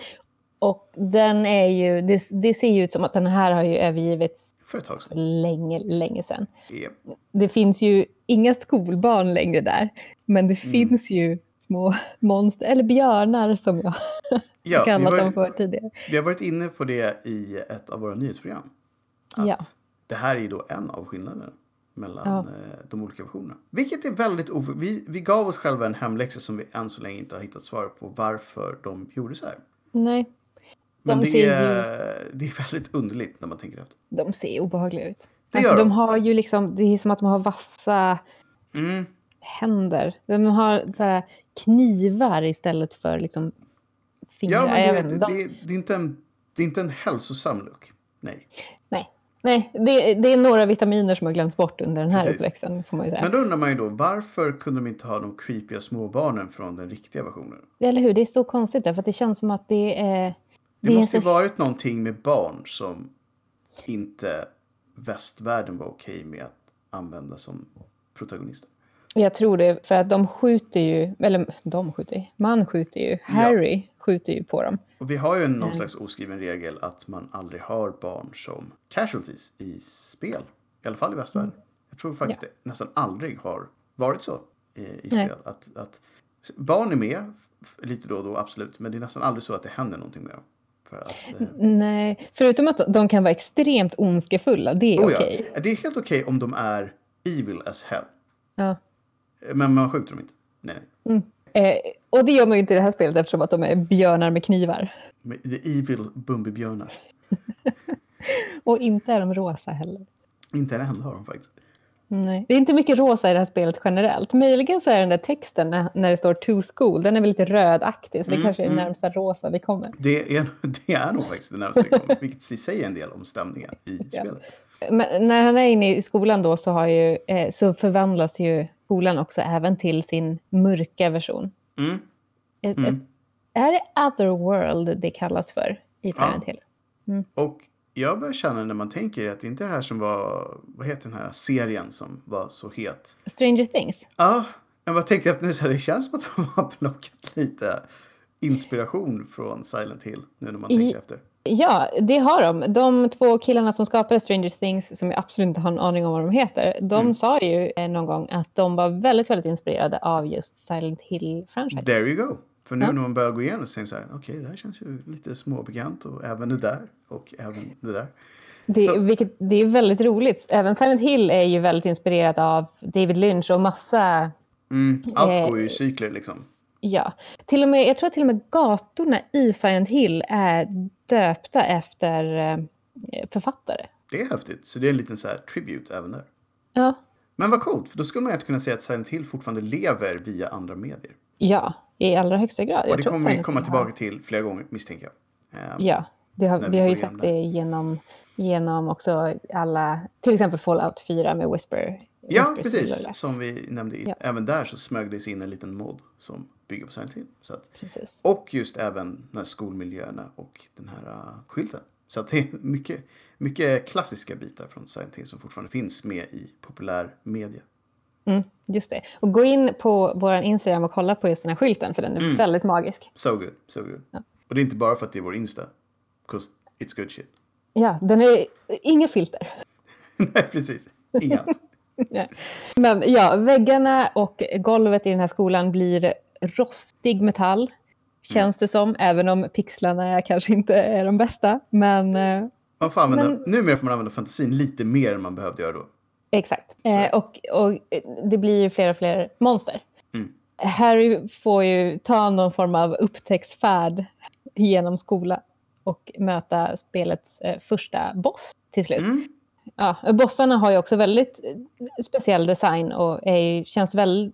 Och den är ju, det, det ser ju ut som att den här har ju övergivits För länge, länge sedan. Japp. Det finns ju inga skolbarn längre där. Men det Mm. finns ju små monster, eller björnar som jag Ja, kallat dem var, för tidigare. vi har varit inne på det i ett av våra nyhetsprogram. Att Ja. det här är då en av skillnaderna mellan Ja. eh, de olika versionerna. Vilket är väldigt of... Vi, vi gav oss själva en hemläxa som vi än så länge inte har hittat svar på varför de gjorde så här. Nej, Men De det, ser ju- är, det är väldigt underligt när man tänker efter. de ser obehagliga ut. Det alltså, de de. har ju liksom, det är som att de har vassa Mm. Händer. De har så knivar istället för liksom, fingrar. Ja, men det, vet det, de, det, det, är inte en, det är inte en hälsosam look. Nej. Nej, nej det, det är några vitaminer som har glömts bort under den här Precis. uppväxten. Får man ju säga. Men då undrar man ju då, varför kunde de inte ha de creepiga småbarnen från den riktiga versionen? Eller hur? Det är så konstigt därför att det känns som att det är... Det, är måste ju så- varit någonting med barn som inte västvärlden var okej med att använda som protagonister. Jag tror det, för att de skjuter ju, eller de skjuter ju, man skjuter ju, Harry skjuter ju på dem. Och vi har ju någon Nej. slags oskriven regel att man aldrig har barn som casualties i spel. I alla fall i västvärlden. Jag tror faktiskt det nästan aldrig har varit så i, i Nej. spel. Att, att barn är med lite då och då, absolut. Men det är nästan aldrig så att det händer någonting med dem. För att, eh, Nej, förutom att de kan vara extremt ondskefulla, det är oh ja, okej. Det är helt okej om de är evil as hell. Ja. Men man skjuter dem inte. Nej, nej. Eh, och det gör man ju inte i det här spelet eftersom att de är björnar med knivar. The evil Bumbibjörnar. Och inte är de rosa heller. Inte en enda har de faktiskt. Nej. Det är inte mycket rosa i det här spelet generellt. Möjligen så är den där texten när, när det står to school, den är väl lite rödaktig. Så det Mm, kanske är det mm. närmsta rosa vi kommer. Det är, det är nog faktiskt det närmaste vi kommer. Vilket är en del om stämningen i Ja. spelet. Men när han är inne i skolan då så, har ju, eh, så förvandlas ju skolan också även till sin mörka version. Mm. Ett, Mm. ett, är det Otherworld det kallas för i Silent Ja. Hill? Och jag börjar känna när man tänker att det inte är här som var, vad heter den här serien som var så het? Stranger Things? Ja, men vad tänkte jag nu så här, det känns som att de har plockat lite inspiration från Silent Hill nu när man I- tänker efter. Ja, det har de. De två killarna som skapade Stranger Things, som jag absolut inte har en aning om vad de heter, de Mm. sa ju eh, någon gång att de var väldigt, väldigt inspirerade av just Silent Hill-franchisen. There you go. För nu Ja. när man börjar gå igenom så tänker man så här, okej, det här känns ju lite småbekant och även det där och även det där. Det, Så- vilket, det är väldigt roligt. Även Silent Hill är ju väldigt inspirerat av David Lynch och massa... Mm, allt Eh, går ju i cykler liksom. Ja, till och med, jag tror att till och med gatorna i Silent Hill är döpta efter eh, författare. Det är häftigt. Så det är en liten så här tribute även där. Ja, Men vad coolt, för då skulle man ju kunna säga att Silent Hill fortfarande lever via andra medier. ja i allra högsta grad. Och Jag det kommer vi komma tillbaka har- till flera gånger, misstänker jag. Ehm, Ja, har, vi, vi har ju igenom det genom, genom också alla, till exempel Fallout 4 med Whisper Ja, precis. Som vi nämnde. Ja. Även där så smög det sig in en liten mod som bygger på Silent Hill. Så att, Precis. och just även de här skolmiljöerna och den här uh, skylten. Så det är mycket, mycket klassiska bitar från Silent Hill som fortfarande finns med i populär media. Mm, just det. Och gå in på vår Instagram och kolla på just den här skylten, för den är Mm. väldigt magisk. So good, so good. Och det är inte bara för att det är vår Insta. 'Cause it's good shit. Ja, den är inga filter. Nej, precis. Inga alls. Men ja, väggarna och golvet i den här skolan blir rostig metall, känns det som, även om pixlarna kanske inte är de bästa. Men eh, Man får använda, Men- Numera får man använda fantasin lite mer än man behövde göra då. exakt. Eh, och, och eh, det blir ju fler och fler monster. Mm. Harry får ju ta någon form av upptäcktsfärd genom skolan och möta spelets eh, första boss till slut. Mm. Ja, bossarna har ju också väldigt eh, speciell design och är, känns väl,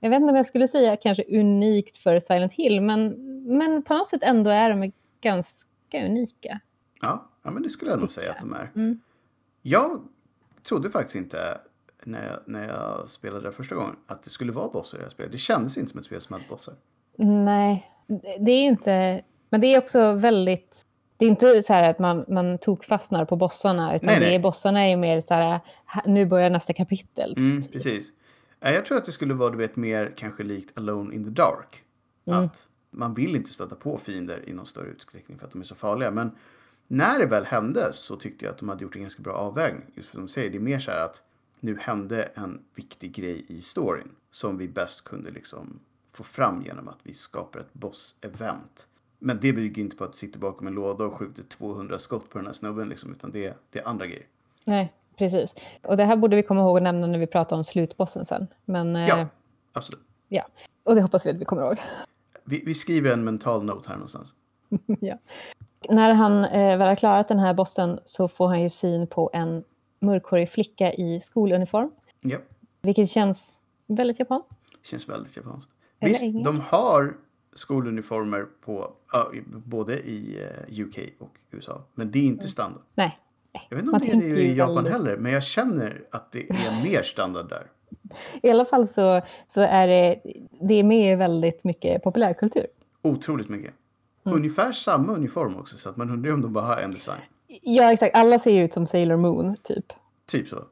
jag vet inte om jag skulle säga kanske unikt för Silent Hill, men, men på något sätt ändå är de ganska unika. Ja, ja, men det skulle jag nog säga att de är. Mm. Jag trodde faktiskt inte när jag, när jag spelade det första gången att det skulle vara bossar i det här spelet. Det kändes inte som ett spel som hade bossar. Nej, det är inte, men det är också väldigt, det är inte så att man, man tog fastnar på bossarna, utan Nej, det nej. är, bossarna är ju mer så här, "Ha- nu börjar nästa kapitel. Mm, precis. Ja, Jag tror att det skulle vara du vet, mer kanske likt Alone in the Dark. Mm. Att man vill inte stöta på fiender i någon större utsträckning för att de är så farliga. Men när det väl hände så tyckte jag att de hade gjort en ganska bra avvägning. Just för de säger, det är mer så här att nu hände en viktig grej i storyn som vi bäst kunde liksom få fram genom att vi skapar ett boss-event. Men det bygger inte på att du sitter bakom en låda och skjuter 200 skott på den här snubben liksom, utan det, det är andra grejer. Nej, precis. Och det här borde vi komma ihåg att nämna när vi pratar om slutbossen sen. Men, eh, Ja, absolut. ja. Och det hoppas vi att vi kommer ihåg. Vi, vi skriver en mental note här någonstans. ja. När han eh, väl har klarat den här bossen så får han ju syn på en mörkhårig flicka i skoluniform, Ja, vilket känns väldigt japanskt. känns väldigt japanskt. Eller Visst, engelskt. de har skoluniformer på, både i eh, UK och USA. Men det är inte standard. Nej, Jag vet inte om Man det är det i Japan väldigt- heller, men jag känner att det är mer standard där. i alla fall så, så är det, det är med väldigt mycket populärkultur. Otroligt mycket. Mm. Ungefär samma uniform också, så att man undrar om de bara har en design. Ja, exakt. Alla ser ju ut som Sailor Moon, typ. Typ så.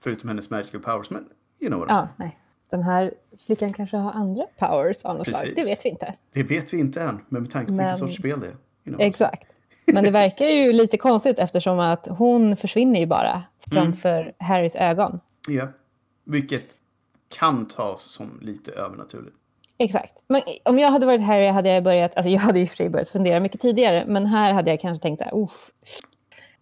Förutom hennes magical powers, men you know what I'm Mm. Ja, saying. nej. Den här flickan kanske har andra powers av något slag. Det vet vi inte. Det vet vi inte än, men med tanke på Men- vilken sorts spel det är. You know Exakt. Men det verkar ju lite konstigt eftersom att hon försvinner ju bara framför Harrys ögon. Ja. Vilket kan tas som lite övernaturligt. Exakt. Men om jag hade varit Harry hade jag börjat, alltså jag hade i och för sig börjat fundera mycket tidigare, men här hade jag kanske tänkt så här, uff,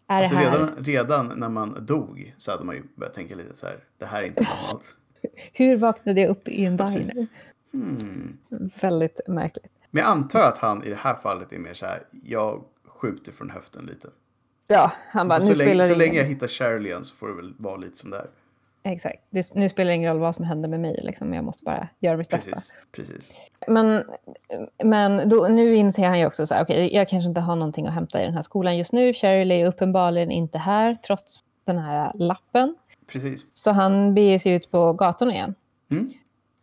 är Alltså det här, redan, redan när man dog så hade man ju börjat tänka lite så här, det här är inte normalt. hur vaknade jag upp i en Precis. diner? Hmm. Väldigt märkligt. Men jag antar att han i det här fallet är mer så här, jag skjuter från höften lite. Ja, han bara, nu så, spelar länge, det så ingen... länge jag hittar Cheryl igen så får det väl vara lite som det är. Exakt. Det, nu spelar det ingen roll vad som händer med mig, liksom. jag måste bara göra mitt bästa. Precis, precis. Men, men då, nu inser han ju också så här, okej, jag kanske inte har någonting att hämta i den här skolan just nu. Cheryl är uppenbarligen inte här, trots den här lappen. Precis. Så han beger sig ut på gatorna igen. Mm.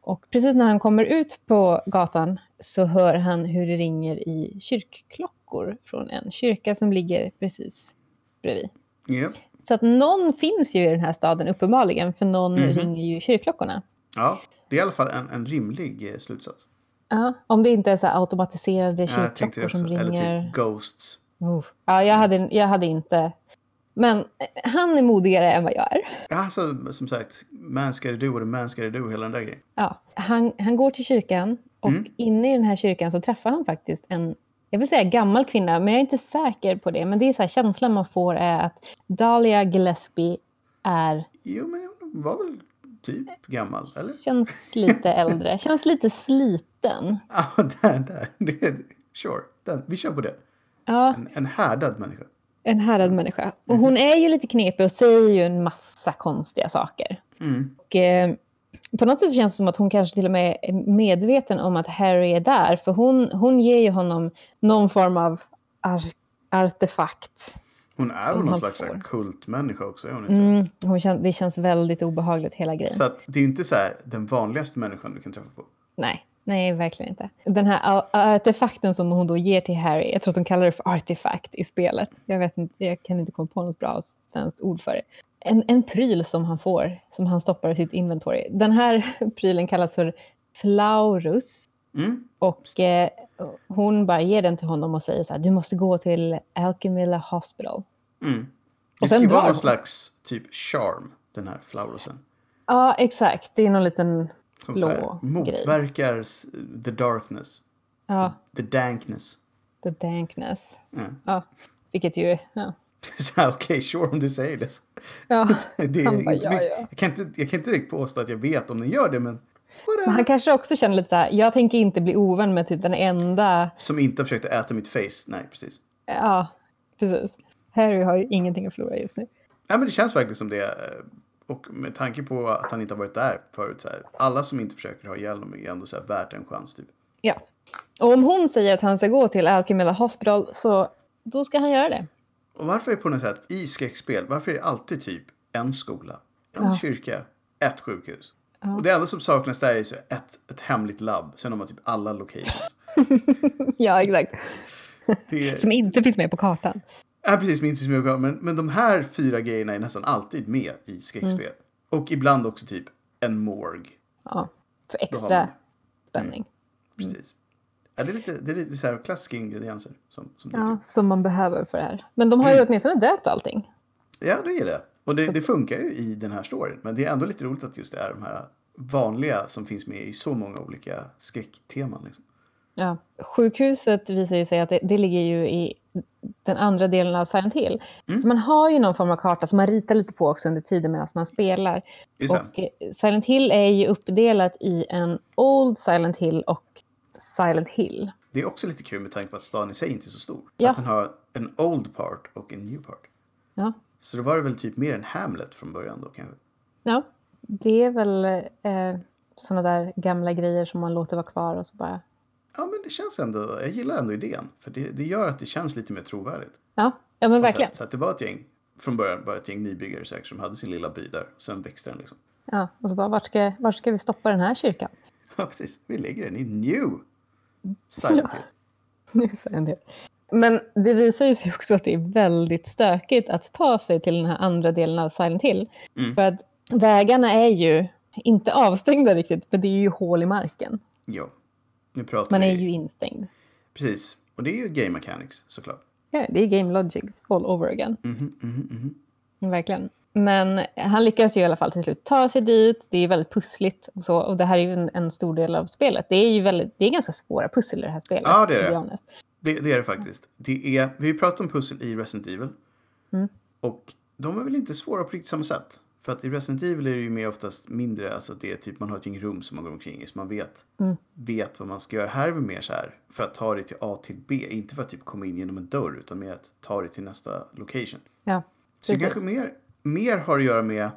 Och precis när han kommer ut på gatan så hör han hur det ringer i kyrkklockor från en kyrka som ligger precis bredvid. Ja. Så att någon finns ju i den här staden uppenbarligen, för någon Mhm. ringer ju i kyrkklockorna. ja, det är i alla fall en, en rimlig eh, slutsats. Ja, om det inte är så automatiserade Ja, kyrkklockor också. som ringer. Eller typ Ghosts. Oh. Ja, jag hade, jag hade inte... Men eh, han är modigare än vad jag är. Alltså, som sagt, man ska do och man ska do, hela den där grejen. Ja, han, han går till kyrkan och Mm. inne i den här kyrkan så träffar han faktiskt en, jag vill säga gammal kvinna, men jag är inte säker på det. Men det är så här, känslan man får är att Dahlia Gillespie är, Jo, men hon var väl typ gammal, eller? känns lite äldre, känns lite sliten. Ja, där, där. Det är, sure, den. vi kör på det. Ja, En, en härdad människa. En härad människa. Och hon är ju lite knepig och säger ju en massa konstiga saker. Mm. Och, eh, på något sätt känns det som att hon kanske till och med är medveten om att Harry är där. För hon, hon ger ju honom någon form av ar- artefakt. Hon är väl någon slags får. kultmänniska också, är hon inte? Mm, hon kän, det känns väldigt obehagligt hela grejen. Så det är ju inte så här den vanligaste människan du kan träffa på. Nej, nej, verkligen inte. Den här artefakten som hon då ger till Harry, jag tror att de kallar det för artefakt i spelet. Jag, vet inte, jag kan inte komma på något bra svenskt ord för det. En, en pryl som han får, som han stoppar i sitt inventory. Den här prylen kallas för Flaurus. Mm. Och eh, hon bara ger den till honom och säger så här, du måste gå till Alchemilla Hospital. Mm. Det ska vara någon slags typ charm, den här flowersen. Ja, exakt. Det är någon liten Som blå här, grej. motverkar s- the darkness, Ja, the dankness. the dankness. Mm. Ja, vilket ju... Ja. Okej, sure om du säger det. Ja. det är Han bara, ja, ja. Jag, kan inte, jag kan inte riktigt påstå att jag vet om den gör det, men Men han kanske också känner lite så här, jag tänker inte bli ovän med typ den enda... Som inte har försökt äta mitt face. Nej, precis. Ja, precis. Harry har ju ingenting att förlora just nu. Nej, men det känns verkligen som det. Och med tanke på att han inte har varit där förut. Så här, alla som inte försöker ha ihjäl honom är ändå så här, värt en chans. Typ. Ja. Och om hon säger att han ska gå till Alchemilla Hospital så då ska han göra det. Och varför är det på något sätt i skräckspel, varför är det alltid typ en skola, en Ja. kyrka, ett sjukhus? Och det enda som saknas där är så ett, ett hemligt labb. Sen har man typ alla locations. ja, exakt. Det Som inte finns med på kartan. Ja, precis, minns vi men, men de här fyra grejerna är nästan alltid med i skräckspel. Och ibland också typ en morg. Ja, för extra spänning. Precis. Ja, det är lite, det är lite så här klassiska ingredienser. Som, som Ja, som man behöver för det här. Men de har ju åtminstone döpt allting. ja, det gillar jag. Och det, det funkar ju i den här storyn. Men det är ändå lite roligt att just det är de här vanliga som finns med i så många olika skräckteman. Liksom. Ja. Sjukhuset visar ju sig att det, det ligger ju i den andra delen av Silent Hill. Mm. Man har ju någon form av karta som man ritar lite på också under tiden medan man spelar. Det. Och eh, Silent Hill är ju uppdelat i en Old Silent Hill och Silent Hill. Det är också lite kul med tanke på att staden i sig inte är så stor. Ja. Att den har en old part och en new part. Ja, Så då var det väl typ mer en Hamlet från början då kanske. ja det är väl eh, sådana där gamla grejer som man låter vara kvar och så bara... Ja, men det känns ändå, jag gillar ändå idén. För det, det gör att det känns lite mer trovärdigt. Ja, ja men verkligen. Så att det var ett gäng, från början bara ett gäng nybyggare säkert som hade sin lilla by där. Sen växte den liksom. Ja, och så bara, vart ska, vart ska vi stoppa den här kyrkan? Ja, precis. Vi lägger den i New en del. Men det visar ju sig också att det är väldigt stökigt att ta sig till den här andra delen av Silent Hill. Mm. För att vägarna är ju inte avstängda riktigt, men det är ju hål i marken. Ja. Nu pratar Man vi... är ju instängd. Precis. Och det är ju game mechanics såklart. Ja, det är game logic all over again. Mhm, mhm, mhm. Verkligen. Men han lyckas ju i alla fall till slut ta sig dit. Det är väldigt pussligt och så. Och det här är ju en, en stor del av spelet. Det är ju väldigt, det är ganska svåra pussel i det här spelet. Ja, det är det. Det, det är det faktiskt. Det är, vi har ju pratat om pussel i Resident Evil. Mm. Och de är väl inte svåra på riktigt samma sätt. För att i Resident Evil är det ju mer oftast mindre, alltså det är typ man har ett gäng rum som man går omkring i så man vet, Mm. vet vad man ska göra. Här är det mer så här, för att ta det till A till B, inte för att typ komma in genom en dörr utan mer att ta det till nästa location. Ja, Så det Precis. kanske mer, mer har att göra med,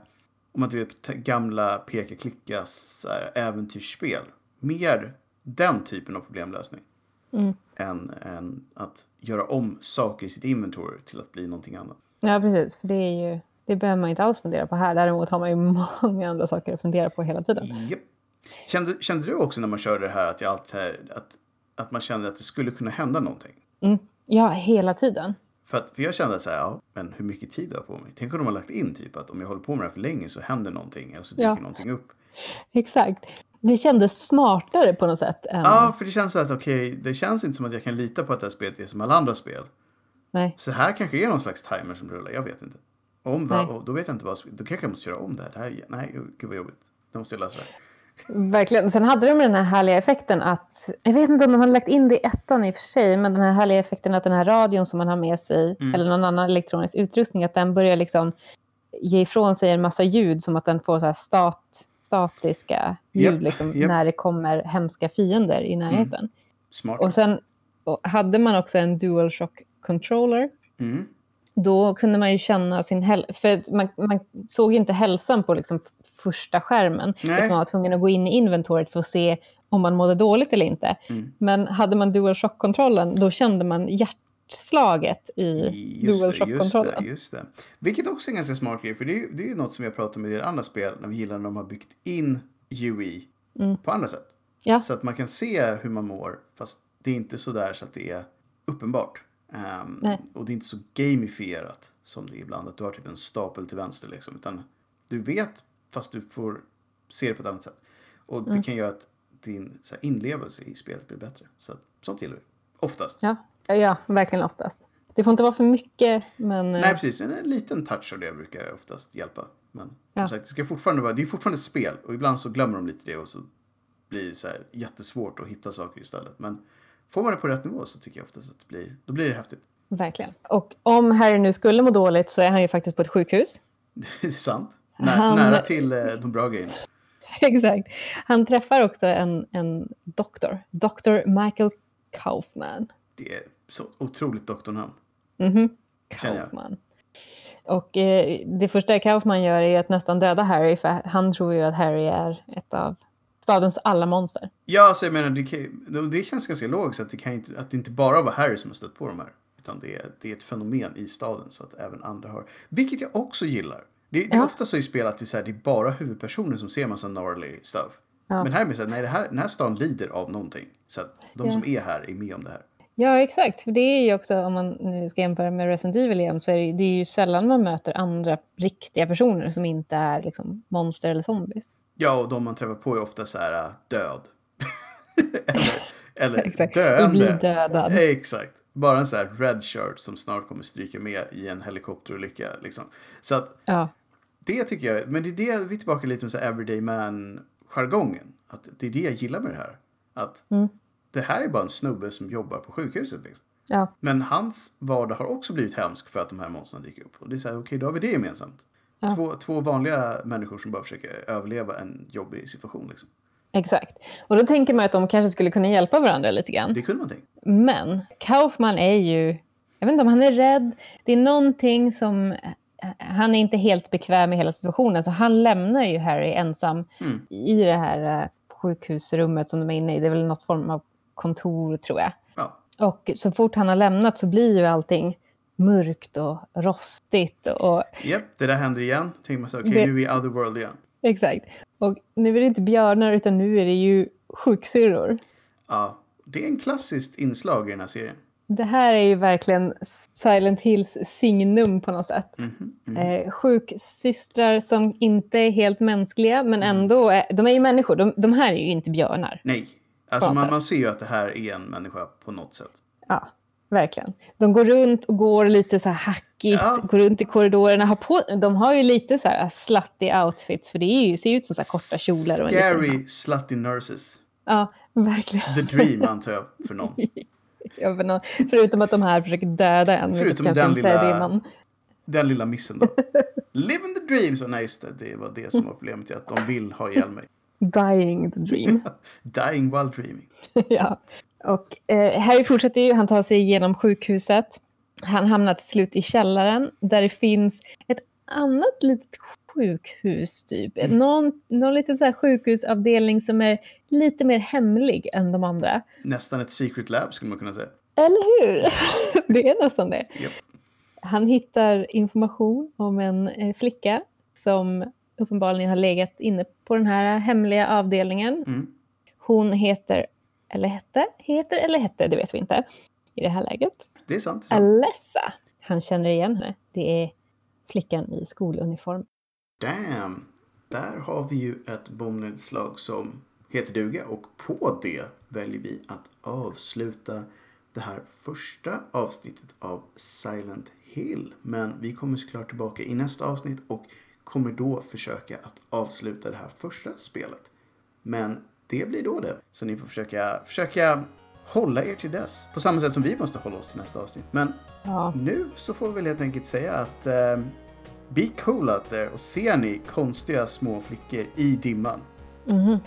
om man du vet, gamla peka-klicka äventyrsspel. Mer den typen av problemlösning. Mm. Än, än att göra om saker i sitt inventory till att bli någonting annat. ja precis. För det, är ju, det behöver man inte alls fundera på här. Däremot har man ju många andra saker att fundera på hela tiden. Japp. Kände, kände du också när man körde det här att, jag här, att, att man kände att det skulle kunna hända någonting? Mm. Ja, hela tiden. För, att, för jag kände så här, ja, men hur mycket tid har jag på mig? Tänk om de har lagt in typ att om jag håller på med det här för länge så händer någonting. Eller så dyker Ja. någonting upp. Exakt. Det kändes smartare på något sätt. Än... Ja, för det känns så att okej, det känns inte som att jag kan lita på att det här spelet är som alla andra spel. Nej. Så här kanske är någon slags timer som rullar, jag vet inte. Om Nej. och då vet jag inte vad, då kanske jag måste köra om det här. det här är- nej, gud vad jobbigt. Då måste jag lösa det. Verkligen. Sen hade de den här härliga effekten att... Jag vet inte om de har lagt in det i ettan i och för sig, men den här härliga effekten att den här radion som man har med sig, Mm. eller någon annan elektronisk utrustning, att den börjar liksom ge ifrån sig en massa ljud som att den får så här stat, statiska ljud Japp, liksom. Mm. när det kommer hemska fiender i närheten. Smart. Och sen och hade man också en DualShock controller Mm. Då kunde man ju känna sin hälsa. För man, man såg inte hälsan på liksom första skärmen. Man var tvungen att gå in i inventoriet för att se om man mådde dåligt eller inte. Mm. Men hade man DualShock-kontrollen, då kände man hjärt, hjärtslaget i Just det, just just det. Vilket också är en ganska smart grej, för det är, det är ju något som har pratat om i det andra spel, när vi gillar när de har byggt in UI på andra sätt. Ja. Så att man kan se hur man mår, fast det är inte så där så att det är uppenbart. Nej. och det är inte så gamifierat som det är ibland, att du har typ en stapel till vänster liksom, utan du vet, fast du får se det på ett annat sätt. Och Mm. det kan göra att din så här, inlevelse i spelet blir bättre. Så sånt gillar vi. Oftast. Ja. ja, verkligen oftast. Det får inte vara för mycket, men... eh, Nej, precis. En, en liten touch av det brukar oftast hjälpa. Men Ja. sagt, det ska fortfarande vara, det är fortfarande ett spel och ibland så glömmer de lite det och så blir det så här jättesvårt att hitta saker istället. Men får man det på rätt nivå så tycker jag oftast att det blir, då blir det häftigt. Verkligen. Och om Harry nu skulle må dåligt så är han ju faktiskt på ett sjukhus. Det är sant. Nä, Han- Nära till eh, de bra grejerna. Exakt. Han träffar också en, en doktor, Dr. Michael Kaufman. Det är så otroligt doktornamn. Känner jag. Kaufman. Och eh, det första Kaufman gör är att nästan döda Harry, för han tror ju att Harry är ett av stadens alla monster. Ja, alltså jag menar, det, kan, det känns ganska logiskt att det, kan inte, att det inte bara var Harry som har stött på de här. Utan det är, det är ett fenomen i staden så att även andra har. Vilket jag också gillar. Det, det är Ja. ofta så i spel att det är, så här, det är bara huvudpersoner som ser massa gnarly stuff. Ja. Men här är det så här, nej, det här, den här stan lider av någonting. Så att de Ja. som är här är med om det här. Ja, exakt. För det är ju också, om man nu ska jämföra med Resident Evil igen, så är det, det är ju sällan man möter andra riktiga personer som inte är liksom, monster eller zombies. Ja, och de man träffar på är ofta så här äh, död. eller eller Exakt. döende. Dödad. Exakt. Bara en så här red shirt som snart kommer stryka med i en helikopterolycka. Liksom. Så att Ja, det tycker jag, men det är det vi är tillbaka lite med så här everyday man-jargongen. Att det är det jag gillar med det här. Att Mm. det här är bara en snubbe som jobbar på sjukhuset. Liksom. ja, Men hans vardag har också blivit hemsk för att de här monstren dyker upp. Och det är så här, okej, då har vi det gemensamt. Ja. Två, två vanliga människor som bara försöker överleva en jobbig situation. Liksom. exakt. Och då tänker man att de kanske skulle kunna hjälpa varandra lite grann. Det kunde man tänka. Men Kaufman är ju, jag vet inte om han är rädd, det är någonting som, han är inte helt bekväm med hela situationen, så han lämnar ju Harry ensam Mm. i det här eh, sjukhusrummet som de är inne i. Det är väl något form av kontor tror jag. Ja. Och så fort han har lämnat så blir ju allting mörkt och rostigt. Och, Japp, det där händer igen. Tänker man så okej, Det- nu är vi otherworld igen. exakt. Och nu är det inte björnar utan nu är det ju sjuksyrror. Ja, det är en klassiskt inslag i den här serien. Det här är ju verkligen Silent Hills signum på något sätt. Mhm, mhm. Eh, sjuksystrar som inte är helt mänskliga, men ändå är, de är ju människor. De, de här är ju inte björnar. Nej, alltså man, man ser ju att det här är en människa på något sätt. Ja, verkligen. De går runt och går lite så här hackigt, Ja. går runt i korridorerna. Har på, de har ju lite så här slutty outfits, för det ju, ser ju ut som så korta kjolar. Och en liten- Scary slutty nurses. Ja, verkligen. The dream antar jag för någon. Ja, men, förutom att de här försöker döda en. Förutom den lilla- man... Den lilla missen då. Live in the dream! Så nej, just det, det var det som var problemet. Att de vill ha ihjäl mig. Dying the dream. Dying while dreaming. ja. Och eh, Harry fortsätter ju, han tar sig igenom sjukhuset. Han hamnar till slut i källaren där det finns ett annat litet sjukhus typ. Någon, någon liten så sjukhusavdelning som är lite mer hemlig än de andra. Nästan ett secret lab skulle man kunna säga. Eller hur? det är nästan det. Japp. Han hittar information om en eh, flicka som uppenbarligen har legat inne på den här hemliga avdelningen. Mm. Hon heter, eller hette, heter eller hette, det vet vi inte i det här läget. Det är sant. Det är sant. Alessa. Han känner igen henne. Det är flickan i skoluniform. Damn! Där har vi ju ett bombnedslag som heter duga och på det väljer vi att avsluta det här första avsnittet av Silent Hill. Men vi kommer såklart tillbaka i nästa avsnitt och kommer då försöka att avsluta det här första spelet. Men det blir då det. Så ni får försöka, försöka hålla er till dess. På samma sätt som vi måste hålla oss till nästa avsnitt. Men Ja, nu så får vi väl helt enkelt säga att eh, be cool out there och ser ni konstiga små flickor i dimman. mhm.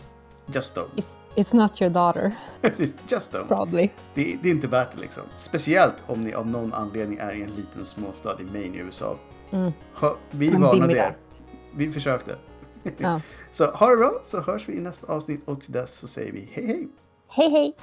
Just don't. It's not your daughter, Precis, just don't. probably. Det, det är inte värt det liksom. Speciellt om ni av någon anledning är i en liten småstad i Maine i USA. Mm. Ha, vi Men varnade dimmiga. er. Vi försökte. Ja. Så ha det bra så hörs vi i nästa avsnitt och till dess så säger vi hej hej. Hej, hej!